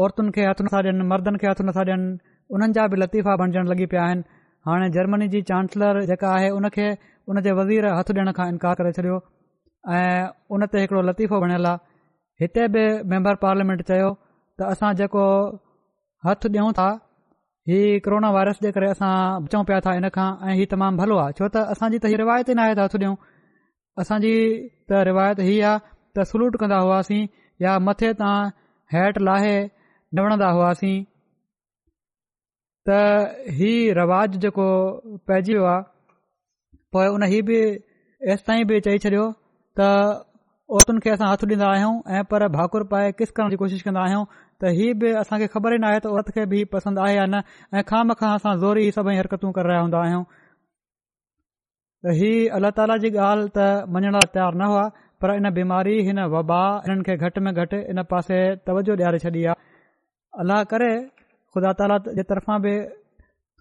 औरतुनि खे हथु नथा ॾियनि मर्दनि खे हथु नथा ॾियनि उन्हनि जा बि लतीफ़ा बणजणु लॻी पिया आहिनि हाणे जर्मनी जी चांसलर जेका आहे उन खे उन जे वज़ीर हथु ॾियण खां इनकार करे छॾियो ऐं उन ते हिकिड़ो लतीफ़ो बणियलु आहे हिते बि मैंबर पार्लियामेंट चयो त असां जेको हथ ॾियूं था हीउ कोरोना वायरस जे करे असां बचूं पिया था हिन खां ऐं हीउ तमामु भलो आहे छो त असांजी त हीअ रिवायती नाहे त हथु ॾियूं असांजी त रिवायत हीअ आहे त सुलूट कंदा हुआसीं या मथे तां हैट लाहे नि हुआसीं त ही रवाजु जेको पइजी वियो आहे पोइ उन हीअ बि एसि ताईं बि चई छॾियो त औरतुनि खे असां हथ ॾींदा आहियूं ऐं पर भाकुर पाए किस करण जी कोशिशि कंदा आहियूं त इहा बि असांखे ख़बर ई नाहे त औरत खे बि पसंदि आहे या न ऐं खां असां ज़ोर सभई हरकतूं करे त हीअ अलाह ताला जी ॻाल्हि त मञण लाइ तयारु न हुआ पर इन बीमारी हिन वबा हिननि खे घटि में घटि इन पासे तवजो ॾियारे छॾी आहे अलाह करे ख़ुदा ताला जे तर्फ़ां बि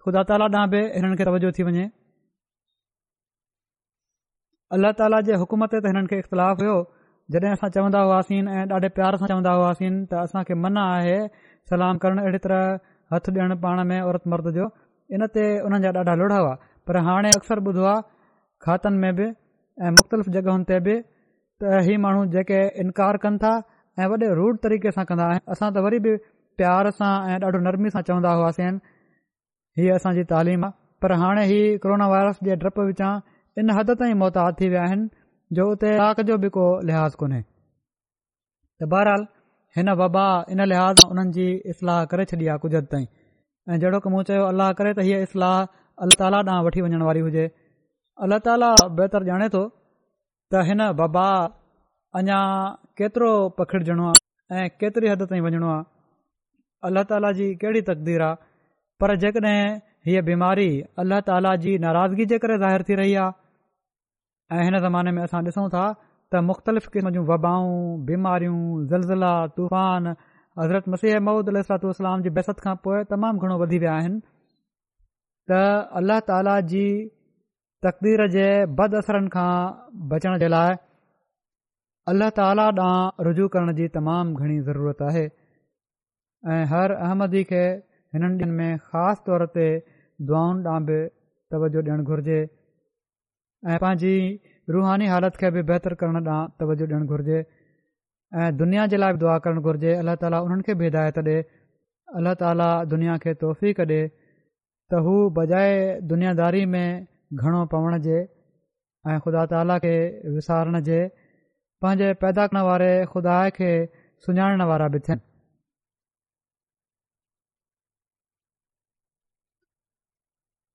ख़ुदा ताला ॾांहुं बि हिननि खे तवजो थी वञे अलाह ताला जे हुकुम ते हिननि खे इख़्तिलाफ़ हुओ जॾहिं असां चवंदा हुआसीं ऐं ॾाढे प्यार सां चवंदा हुआसीं त असांखे मन आहे सलाम करणु अहिड़ी तरह हथु ॾियणु पाण में औरत मर्द जो इन ते हुननि जा ॾाढा लुड़ हुआ पर हाणे अक्सर ॿुधो आहे खातनि में बि ऐं मुख़्तलिफ़ जॻहियुनि ते बि त इहे माण्हू जेके इनकार कनि था ऐं वॾे रूढ़ तरीक़े सां कंदा आहिनि असां त वरी बि प्यार सां ऐं ॾाढो नरमी सां चवंदा हुआसीं हीअ असांजी तालीम आहे पर हाणे ही कोरोना वायरस जे डप विचां इन हद ताईं मुहतादु थी विया आहिनि जो उते जो बि को लिहाज़ कोन्हे त बहरहाल हिन वबा इन लिहाज़ उन्हनि जी इस्लाह करे छॾी आहे कुझु ताईं ऐं जहिड़ो की मूं चयो अलाह करे त हीअ इस्लाह अल ताला ॾांहुं वठी वञण वारी अल्ला ताला बहितर ॼाणे थो त हिन वबा अञा केतिरो पखिड़जणो आहे ऐं केतिरी हद ताईं वञणो आहे अल्ला ताला जी कहिड़ी तकदीर आहे पर जेकॾहिं हीअ बीमारी अल्लाह ताला जी नाराज़गी जे करे ज़ाहिरु थी रही आहे ऐं हिन ज़माने में असां ॾिसूं था त मुख़्तलिफ़ क़िस्म जूं वबाऊं बीमारियूं ज़लज़ला तूफ़ान हज़रत मसीह महूद अल जी बेसत खां पोइ तमामु घणो वधी विया आहिनि त अल्लाह ताला जी तक़दीर जे बद असरनि खां बचण जे लाइ अल्लाह ताला ॾांहुं रुजू करण जी तमामु घणी ज़रूरत आहे ऐं हर अहमदी खे हिननि ॾींहनि में ख़ासि तौर ते दुआउनि ॾांहुं बि तवजुहु ॾियणु घुर्जे ऐं पंहिंजी रुहानी हालति खे बि बहितरु करणु ॾांहुं तवजो ॾियणु घुरिजे ऐं दुनिया जे लाइ बि दुआ करणु घुर्जे अलाह ताला उन्हनि खे बि हिदायत ॾे अलाह ताला दुनिया खे तोहफ़ी कॾे त हू बजाए दुनियादारी में ઘણો પવણજે એ ખુદા તલા કે વિચારણજે પંજે પેદા કરને વારે ખુદા કે સુજાણણ વારા બે થા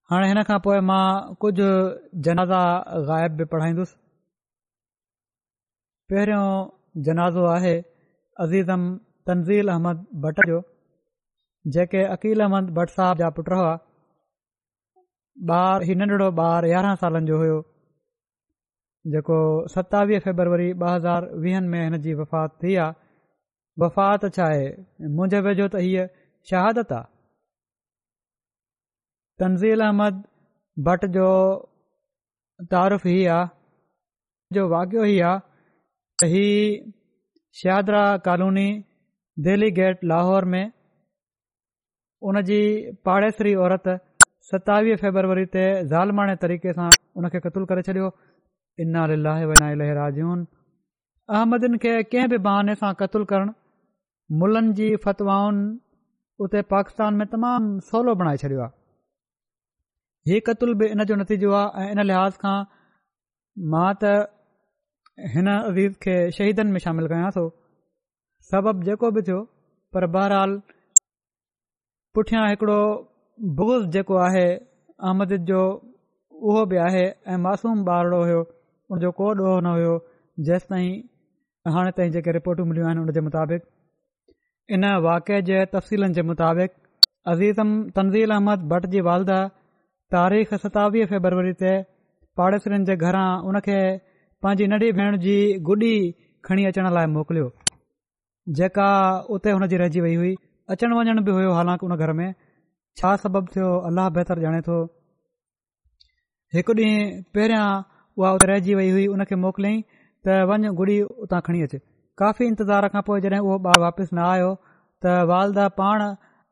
હણ હેન કા પોય માં કુજ જનાઝા ગાયબ બે પઢાઈદસ પહેરો જનાજો આહે અઝીઝમ તનઝીલ અહમદ બટડો જે કે અકિલ અહમદ બટ સાબ જા પુત્ર હવા بار हीउ नंढिड़ो ॿारु यारहं सालनि जो हुओ जेको सतावीह फेबरवरी ॿ हज़ार वीहनि में हिन जी वफ़ात थी आहे वफ़ात छा आहे मुंहिंजे वेझो त हीअ शहादत आहे तंज़ील अहमद भट जो तारीफ़ु ई आहे जो वागियो ई आहे त कॉलोनी दिल्ली गेट लाहौर में उन जी पाड़ेसरी औरत सतावीह फेबररी ते तरीक़े सां उन खे कतलु करे छडि॒यो अहमदिन खे कंहिं बि बहाने सां क़तुलु करणु मुलनि जी फतवाउनि उते पाकिस्तान में तमाम सवलो बणाए छॾियो आहे ही क़तुलु बि इन जो नतीजो आहे इन लिहाज़ खां मां त हिन अज़ीज़ खे शहीदनि में शामिल कयां थो सबबु जेको बि थियो पर बहरहाल पुठियां हिकिड़ो बोज़ जेको आहे अहमद जो उहो बि आहे ऐं मासूम ॿारड़ो हुयो उनजो को ॾोहो न हुयो जेसि ताईं हाणे ताईं जेके रिपोर्टूं मिलियूं आहिनि उन जे मुताबिक़ इन वाक़िए जे तफ़सीलनि जे मुताबिक़ अज़ीज़म तनज़ील अहमद भट्ट जी वालदा तारीख़ सतावीह फेबररी ते पाड़ेसरनि जे घरां उनखे पंहिंजी नंढी भेण जी गुॾी खणी अचण लाइ मोकिलियो जेका उते हुनजी रहिजी वई हुई अचणु वञण बि हुयो हालांकि उन घर में छा सबबु थियो अलाह बहितर ॼाणे थो हिकु ॾींहुं पहिरियां उहा रहिजी वई हुई उन खे मोकिलियईं त वञु गुड़ी उतां खणी अचु काफ़ी इंतज़ार खां पोइ जॾहिं उहो ॿारु वापसि न आयो त वालदा पाण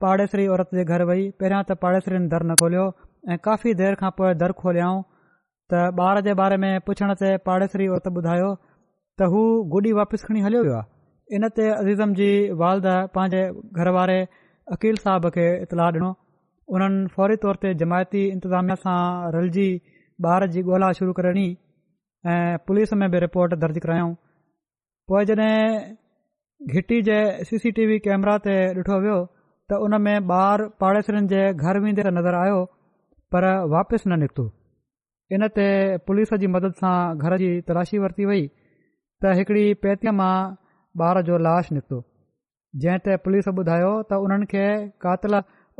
पाड़ेसरी औरत जे घर वई पहिरियां त पाड़ेसरीनि दर न खोलियो ऐं काफ़ी देरि खां पोइ दर खोलऊं त ॿार जे बारे में पुछण ते पाड़ेसरी औरत ॿुधायो त हू गुॾी वापसि खणी हलियो वियो आहे इनते अज़ीज़म जी वालदा पंहिंजे घर वारे अकील साहब खे इतलाह ॾिनो उन्हनि फौरी तौर ते जमायती इंतिज़ामिया सां रलजी ॿार जी ॻोल्हा शुरु करणी ऐं पुलिस में बि रिपोर्ट दर्ज करायो पोइ जॾहिं घिटी जे सी सी टी वी ते ॾिठो वियो त उन में ॿारु पाड़ेसरनि जे घर वेंदे नज़र आयो पर वापसि न निकितो इन ते पुलिस जी मदद सां घर जी तलाशी वरिती वई त हिकिड़ी पेतीअ मां ॿार जो लाश निकितो जंहिं ते पुलिस ॿुधायो त उन्हनि खे कातिल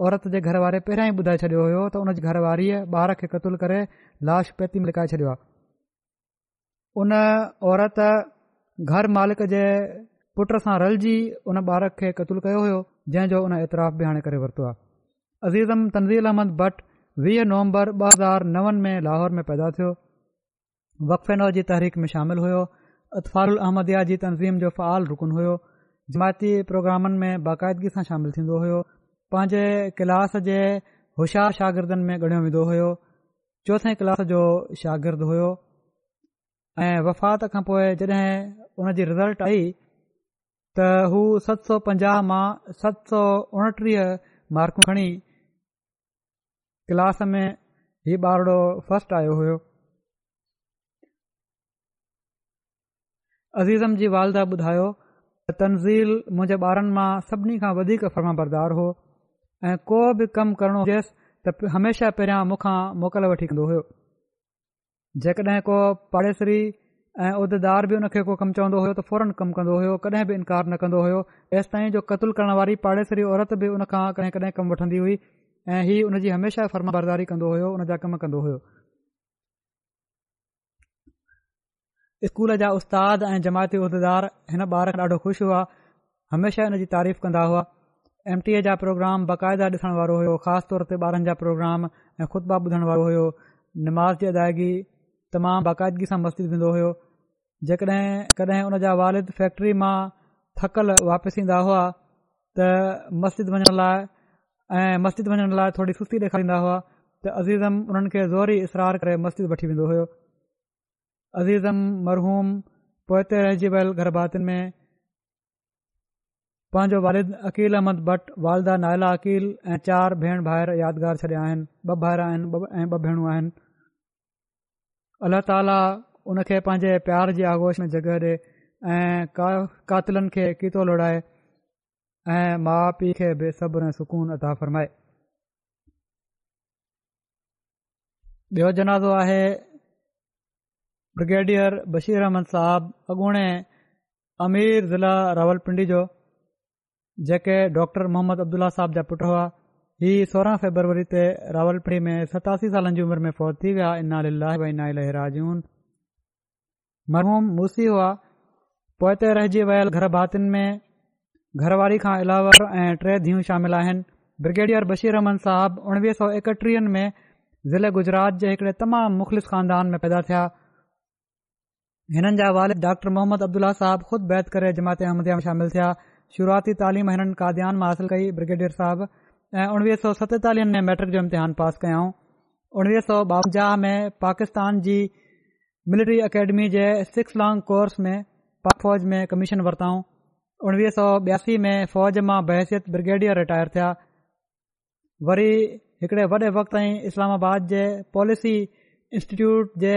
औरत जे घरवारे पहिरियां ई ॿुधाए छॾियो हुयो त उन जी घरवारीअ ॿार खे क़तलु करे लाश पेती मिलाए छॾियो आहे उन औरत घर मालिक जे पुट सां रलिजी हुन ॿार खे क़तूल कयो हुयो जंहिं उन ऐतराफ़ बि हाणे करे वरितो आहे अज़ीज़म तनज़ील अहमद भट वीह नवंबर ॿ हज़ार नव में लाहौर में पैदा थियो वक़फे नौजव जी तहरीक में शामिल हुयो अतफ़ारहमदिया जी तनज़ीम जो फ़आल रुकन हुयो जमायती प्रोग्रामनि में बाक़ाइदगी सां शामिलु थींदो पंहिंजे क्लास जे होशियार शगिर्दनि में ॻंडियो विधो हुयो चोथें क्लास जो शागिर्दु हुयो ऐं वफ़ात खां पोइ जॾहिं उन जी रिज़ल्ट आई त हू सत सौ पंजाह मां सत सौ उणटीह मार्कूं हणी क्लास में हीउ ॿार फस्ट आयो हुयो अज़ीज़म जी वालदा ॿुधायो त तनज़ील मुंहिंजे ॿारनि मां सभिनी खां वधीक फर्म बरदारु हो ऐं को बि कमु करणो हुजेसि त हमेशह पहिरियां मूंखां मोकल वठी कंदो हुयो जेकॾहिं को पाड़ेसरी ऐं उहिदेदार बि उनके को कमु चवंदो हुयो त फौरन कमु कंदो हुयो कॾहिं बि इनकार न कंदो हुयो तेसि ताईं जो क़तलु करण वारी पाड़ेसरी औरत बि उनखां कॾहिं कॾहिं कमु वठंदी हुई ऐं हीअ हुन जी हमेशह फर्मा बरदारी कंदो हुयो उन जा कमु कंदो हुयो स्कूल जा उस्ताद ऐं जमायती उहिदेदार हिन ॿार खे ॾाढो ख़ुशि हुआ हमेशह इन तारीफ़ कंदा हुआ एम टी ए जा प्रोग्राम बाक़ाइदा ॾिसण वारो हुयो ख़ासि तौर ते ॿारनि जा प्रोग्राम ऐं ख़ुतबा ॿुधण वारो हुयो निमाज़ अदायगी तमामु बाक़ाइदगी सां मस्जिद थींदो हुयो जेकॾहिं कॾहिं उन जा वारिद फैक्ट्री मां थकल वापसि ईंदा हुआ त मस्जिद वञण लाइ ऐं मस्जिद वञण लाइ थोरी सुस्ती ॾेखारींदा हुआ त अज़ीज़म उन्हनि खे ज़ोर इसरार करे मस्जिद वठी वेंदो हुयो अज़ीज़म मरहूम पोइ ते रहिजी वियल गरभातियुनि में पंहिंजो वालिद अकील अहमद भट्ट वालदा नायला अकील ऐं चार भेण भाउर यादगार छॾिया आहिनि ॿ भाहिरा आहिनि ॿ ऐं ॿ भेणूं आहिनि अलाह ताला उन खे पंहिंजे प्यार जी आगोश में जॻह ॾिए ऐं का कातिलनि खे कीतो लोड़ाए ऐं माउ पीउ खे बि ऐं सुकून अदा फ़रमाए ॿियो जनाज़ो आहे ब्रिगेडियर बशीर अहमद साहब अॻूणे अमीर ज़िला रावलपिंडी जो जेके डॉक्टर मोहम्मद अब्दुला साहिब जा पुटु हुआ हीअ सोरहां फेबरवरी ते रावलपीड़ी में सतासी सालनि जी उमिरि में फौत थी विया इनाल भाईन मर्मूम मूसी हुआ पोइ ते रहिजी वियल घर भातियुनि में घरवारी खां अलावर ऐं टे धीअ शामिल आहिनि ब्रिगेडियर बशीर अहमद साहिब उणिवीह सौ एकटीह में ज़िले गुजरात जे हिकड़े तमामु मुख़लिस ख़ानदान में पैदा थिया हिननि जा वालिद डॉक्टर मोहम्मद अब्दुलाह साहिब ख़ुद करे जमात अहमदया में शामिल थिया शुरुआती तालीम हिननि क़ाद्यान मां हासिलु कई ब्रिगेडियर साहिबु ऐं उणिवीह सौ सतेतालीहनि में मैट्रिक जो इम्तिहान पास कयाऊं उणिवीह सौ ॿावंजाह में पाकिस्तान जी मिलिटरी अकेडमी जे सिक्स लांग कोर्स में फ़ौज में कमीशन वरिताऊं उणिवीह सौ ॿियासी में फ़ौज मां बहसियत ब्रिगेडियर रिटायर थिया वरी हिकिड़े वॾे वक़्तलामाबाद जे पॉलिसी इंस्टीट्यूट जे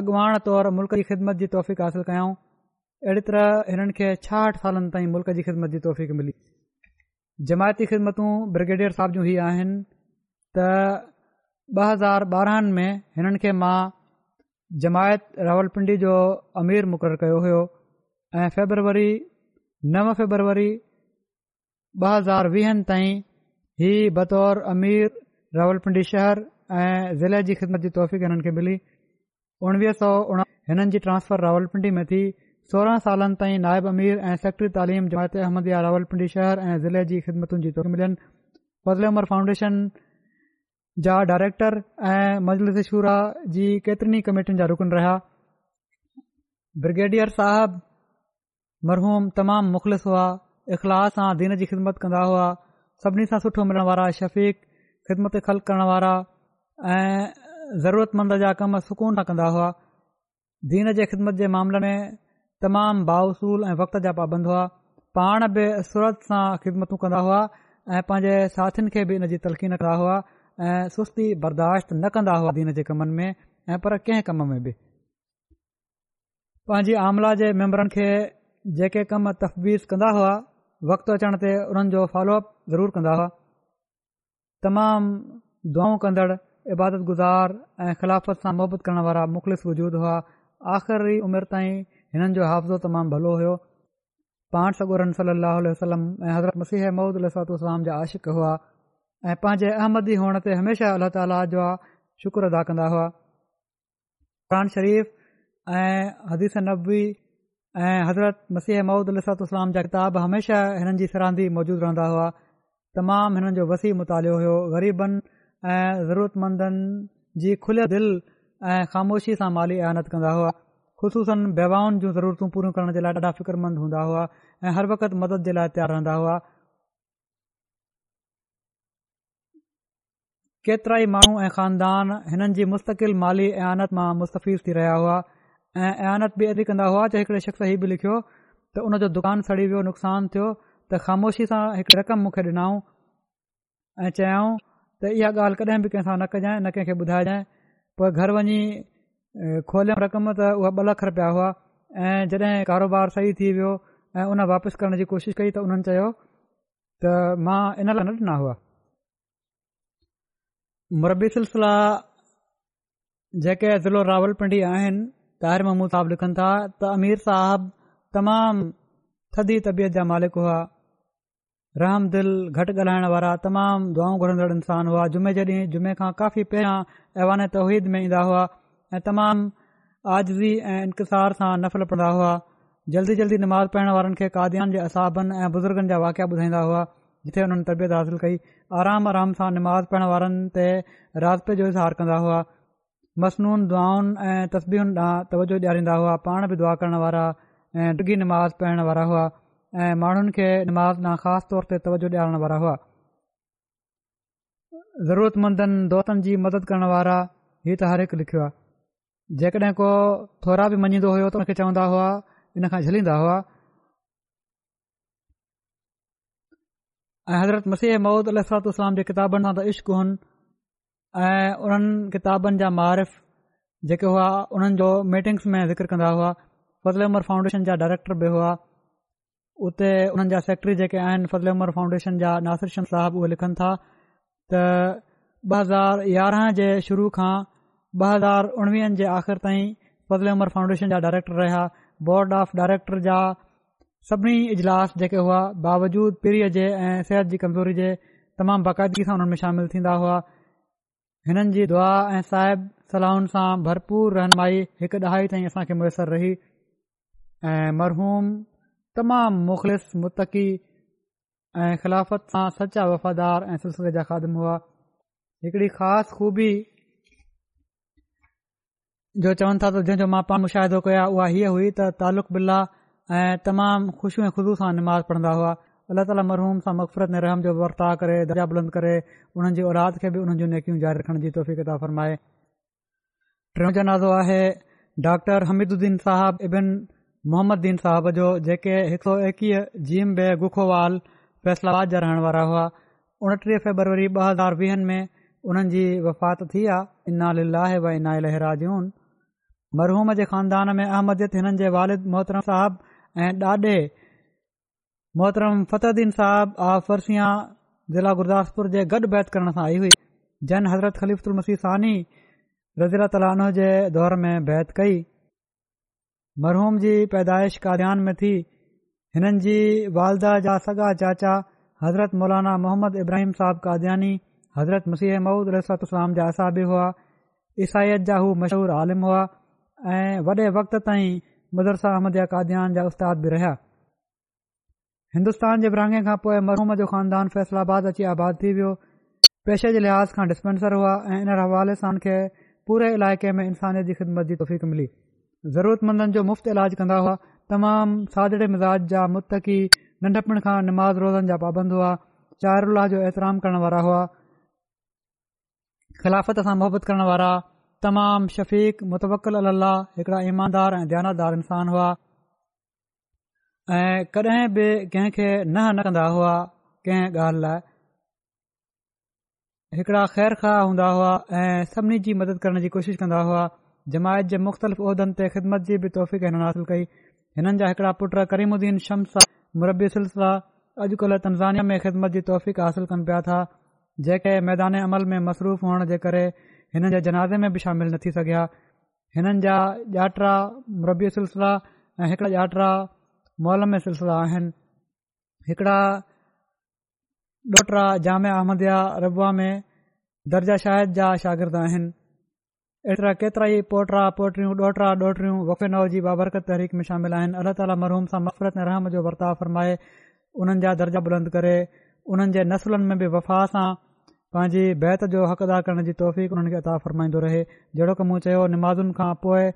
अॻवान तौरु मुल्क जी ख़िदमत जी तौफ़ीक़ हासिल कयऊं अहिड़ी तरह हिननि खे छाहठि सालनि ताईं मुल्क़ जी ख़िदमत जी तौफ़ मिली जमायती ख़िदमतूं ब्रिगेडियर साहिब जूं ई आहिनि त ॿ हज़ार ॿारहनि में हिननि खे मां जमायत रावलपिंडी जो अमीर मुक़ररु कयो हुयो ऐं फेबरवरी नव फेबरवरी ॿ हज़ार वीहनि ताईं ही बतौर अमीर रावलपिंडी शहर ऐं ज़िले जी ख़िदमत जी तौफ़ीक़नि खे मिली उणिवीह सौ हिननि जी ट्रांसफर रावलपिंडी में थी सोरहं सालनि ताईं नायब अमीर ऐं सेक्ट्री तालीम जमायत अहमद जा रावलपिंडी शहर ऐं ज़िले जी फज़ल उमर फाउंडेशन जा डायरेक्टर ऐं मजलसुरा जी केतरनि कमेटियुनि जा रुकन रहिया ब्रिगेडियर साहब मरहूम तमामु मुख़लिस हुआ इख़लास सां दीन जी ख़िदमत कंदा हुआ सभिनी सां सुठो मिलण वारा शफ़ीक ख़िदमत ख़ल करण वारा ऐं ज़रूरतमंद जा कम सुकून सां कंदा हुआ दीन जे ख़िदमत जे मामले में तमामु बाउसूल ऐं वक़्त जा पाबंद हुआ पाण बि सूरत सां ख़िदमतू कंदा हुआ ऐं पंहिंजे साथियुनि खे बि इन जी तलखी रखंदा हुआ ऐं सुस्ती बर्दाश्त न कंदा हुआ दीन जे कमनि में ऐं पर कंहिं कम में बि पंहिंजी आमला जे मैंबरनि खे जेके कम तफ़वीज़ कंदा हुआ वक़्तु अचण ते उन्हनि जो फॉलो अप ज़रूर कंदा हुआ तमामु दुआ कंदड़ इबादत गुज़ार ऐं ख़िलाफ़त सां मुहबत करण वारा मुख़लिस वजूद हुआ आख़िरी उमिरि ताईं हिननि जो हाफ़ज़ो तमामु भलो हुयो पाण सगोरन सली लाही वसलम ऐं हज़रत मसीह महूदिलालाम जा आशिक हुआ ऐं पंहिंजे अहमदी हुअण ते हमेशह अल्ला ताला जा शुकर अदा कंदा हुआ क़र शरीफ़ ऐं हदीस नबी ऐं हज़रत मसीह महूद अल जा किताब हमेशह हिननि जी सरहांदी मौजूदु रहंदा हुआ तमामु हिननि जो वसी मुतालियो हुयो ग़रीबनि ऐं ज़रूरतमंदनि जी खुलियल दिलि ऐं ख़ामोशी सां माली आयानत कंदा हुआ ख़ुशूसनि वेवाउनि जूं ज़रूरतूं पूरियूं करण जे लाइ ॾाढा फ़िक्रमंद हूंदा हुआ ऐं हर वक़्तु मदद जे लाइ तयारु रहंदा हुआ केतिरा ई माण्हू ऐं ख़ानदान हिननि जी मुस्तक़िल माली ऐानत मां मुस्तफीज़ थी रहिया हुआ ऐं आयानत बि एॾी कंदा हुआ जे हिकड़े शख़्स हीउ बि लिखियो त उनजो दुकानु सड़ी वियो नुक़सानु थियो त ख़ामोशी सां हिकु रक़म मूंखे ॾिनऊं ऐं चयाऊं त इहा ॻाल्हि कॾहिं बि कंहिं न कजांइ न कंहिं ॿुधाइजांइ पोइ घर वञी खोलियमि रक़म त उहे ॿ लख रुपया हुआ ऐं जॾहिं कारोबार सही थी वियो ऐं उन वापसि करण जी कोशिशि कई त उन्हनि चयो त मां इन लाइ न ॾिना हुआ मुरबी सिलसिला जेके ज़िलो रावल पिंडी आहिनि ताहिर महमूद साहब लिखनि था त अमीर साहब तमामु थदी तबियत जा मालिक हुआ रहम दिल घटि ॻाल्हाइण वारा तमामु दुआऊं घुरंदड़ इंसान हुआ जुमे जे ॾींहुं जुमे खां काफ़ी पहिरियां अहवान तौहीद में ईंदा हुआ ऐं तमामु आज़वी ऐं इंतसार सां नफ़ल पढ़ंदा हुआ जल्दी जल्दी नमाज़ पढ़णु वारनि खे काद्यन जे असाबनि ऐं बुज़ुर्गनि जा वाक़िया ॿुधाईंदा हुआ जिथे हुननि तबियत हासिल कई आराम आराम सां नमाज़ पढ़ण वारनि ते रास्ते जो इज़हार कंदा हुआ मसनून दुआनि ऐं तस्बियुनि ॾांहुं तवजो ॾियारींदा हुआ पाण बि दुआ करण वारा ऐं डुॻी नमाज़ पढ़ण वारा हुआ ऐं माण्हुनि खे नमाज़ ॾांहुं ख़ासि तौर ते तवजो ॾियारणु वारा हुआ ज़रूरतमंदनि दोस्तनि जी मदद करण वारा हीउ त हर हिकु लिखियो आहे जेकॾहिं को थोरा बि मञींदो हो त उन चवंदा हुआ इन खां झलींदा हुआ ऐं हज़रत मसीह महूद अलाम जे किताबनि तां त इश्क उन ऐं उन्हनि किताबनि जा मारिफ़ जेके हुआ उन्हनि जो मीटिंग्स में ज़िक्र कंदा हुआ फज़ल उमर फाउंडेशन जा डायरेक्टर बि हुआ उते उन्हनि जा सेक्रेटरी जेके आहिनि फज़ले उमर फाउंडेशन जा नासिर साहब उहे लिखनि था त ॿ हज़ार यारहं जे शुरू खां ॿ हज़ार उणिवीहनि जे आख़िरि ताईं पज़ल उमर फाउंडेशन जा डायरेक्टर रहिया बोर्ड ऑफ़ डायरेक्टर जा सभिनी इजलास जेके हुआ बावजूद पीढ़ीअ जे ऐं सिहत जी कमज़ोरी जे तमामु बाक़ाइदगी सां हुननि में शामिल थींदा हुआ हिननि जी दुआ ऐं साहिब सलाहुनि सां भरपूर रहनुमाई हिकु ॾहा ताईं असां खे मुयसरु रही ऐं मरहूम तमामु मुख़लिस मुतक़ी ऐं ख़िलाफ़त सां सचा वफ़ादार ऐं सिलसिले जा खादम हुआ हिकिड़ी ख़ासि ख़ूबी जो चवनि था त जंहिंजो मां पाण मुशाहिदो कया उहा हीअ हुई त तालुक़ बिल्ला ऐं तमामु ख़ुशियूं ऐं ख़ुशू सां नमाज़ पढ़ंदा हुआ अलाह ताली मरहूम सां मक़फ़रत रहम जो वर्ता करे दरिया बुलंद करे उन्हनि जी औलाद खे बि उन्हनि जूं नेकियूं जारी रखण जी तौफ़ी केतिरा फ़र्माए टियों जनाज़ो आहे डॉक्टर हमीदुद्दीन साहब इबिन मोहम्मद दीन साहब जो जेके हिक सौ एकवीह जीम बे गुखोवाल फैसलाबाद जा रहण वारा हुआ उणटीह फेबरवरी ॿ हज़ार वीहनि में उन्हनि जी वफ़ात थी आहे इना लाहे व इना लहराजून مرحوم کے خاندان میں احمدیت ان کے والد محترم صاحب ڈاڈے محترم فتحدین صاحب آ فرسیاں ضلع گرداسپور کے گڈ بیت کرنے سے آئی ہوئی جن حضرت خلیف المسیحسانی رضی العنہ کے دور میں بیت کئی محروم جی پیدائش قادیاان میں تھی ان والدہ جا سگا چاچا حضرت مولانا محمد ابراہیم صاحب کادیاانی حضرت مسیح معود علیۃ اسلام جا اصا بھی ہوا عیسائیت جا وہ مشہور عالم ہوا ऐं वॾे वक़्त ताईं मुदरसा अहमद या कादयान जा उस्ताद बि रहिया हिंदुस्तान जे बिरहांगे खां पोइ महूमद जो ख़ानदान फैसलाबाद अची आबाद थी वियो पेशे जे लिहाज़ खां डिस्पेंसर हुआ ऐं इन हवाले सां उन खे पूरे इलाइक़े में इंसानियत जी ख़िदमत जी तोफ़ीकु मिली ज़रूरतमंदनि जो मुफ़्ति इलाज कंदा हुआ तमामु सादड़े मिज़ाज जा मुतक़ी नंढपण खां नमाज़ रोज़नि जा पाबंद हुआ चारुल्लाह जो एतराम करण वारा हुआ ख़िलाफ़त सां मुहबत करण वारा तमामु शफ़ीक मुतवकल अल अलाह हिकड़ा ईमानदार ऐं ध्यानदार इंसान हुआ ऐं कॾहिं बि कंहिं खे न कंदा हुआ कंहिं ॻाल्हि लाइ हिकड़ा ख़ैर ख़्वाह हूंदा हुआ ऐं सभिनी जी मदद करण जी कोशिशि कंदा हुआ जमायत जे मुख़्तलिफ़ उहिदनि ते ख़िदमत जी बि तौफ़ीक़नि हासिल कई हिननि जा हिकड़ा पुटु करीमुद्दीन शम्स मुरबी सिलसिला अॼुकल्ह तंज़ानिया में ख़िदमत जी तौफ़ीक़ हासिल कनि पिया था जेके मैदान अमल में मसरूफ़ हुअण जे करे हिन जा जनाज़े में बि शामिल न थी सघिया हिननि जा ॼाटरा मरबी सिलसिला ऐं हिकड़ा ॼाटरा मॉल सिलसिला आहिनि हिकिड़ा ॾोहरा जाम अहमद रबुआ में दर्जा शाहिद जा शागिर्द आहिनि एतिरा केतिरा ई पोटरा पोटरियूं ॾोहटरा ॾोटरियूं वफ़े नव जी बाबरकत तहरीक में शामिल आहिनि अलाह ताली मरहूम सां मफ़रत ऐं रहम जो वर्ताव फरमाए हुननि जा दर्जा बुलंद करे उन्हनि जे नसुलनि में बि वफ़ा सां पंहिंजी बैत जो हक़ अदा करण जी तौफ़ीक़ु उन्हनि खे अता फ़रमाईंदो रहे जहिड़ो की मूं चयो नमाज़ुनि खां पोइ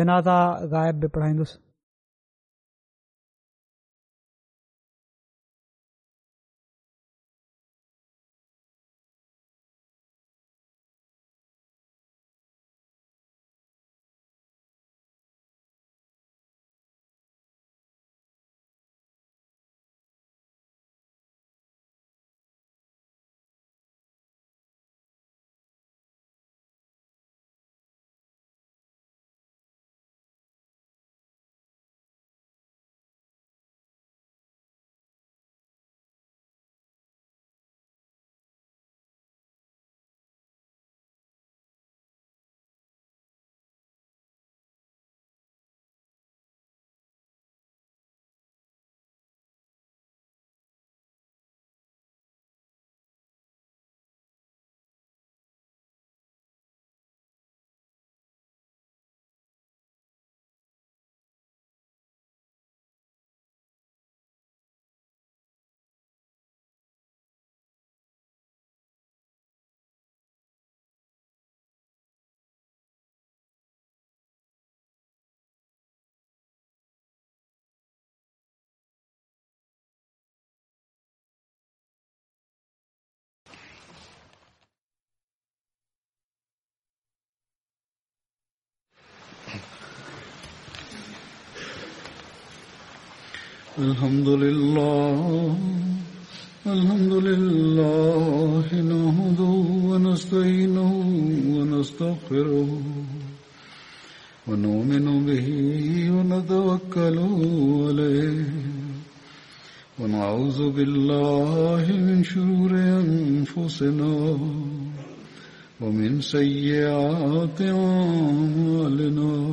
जनाज़ा ग़ाइबु बि पढ़ाईंदुसि الحمد لله الحمد لله نهده ونستعينه ونستغفره ونؤمن به ونتوكل عليه ونعوذ بالله من شرور أنفسنا ومن سيئات أعمالنا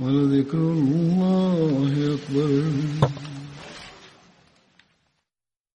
ولذكر الله أكبر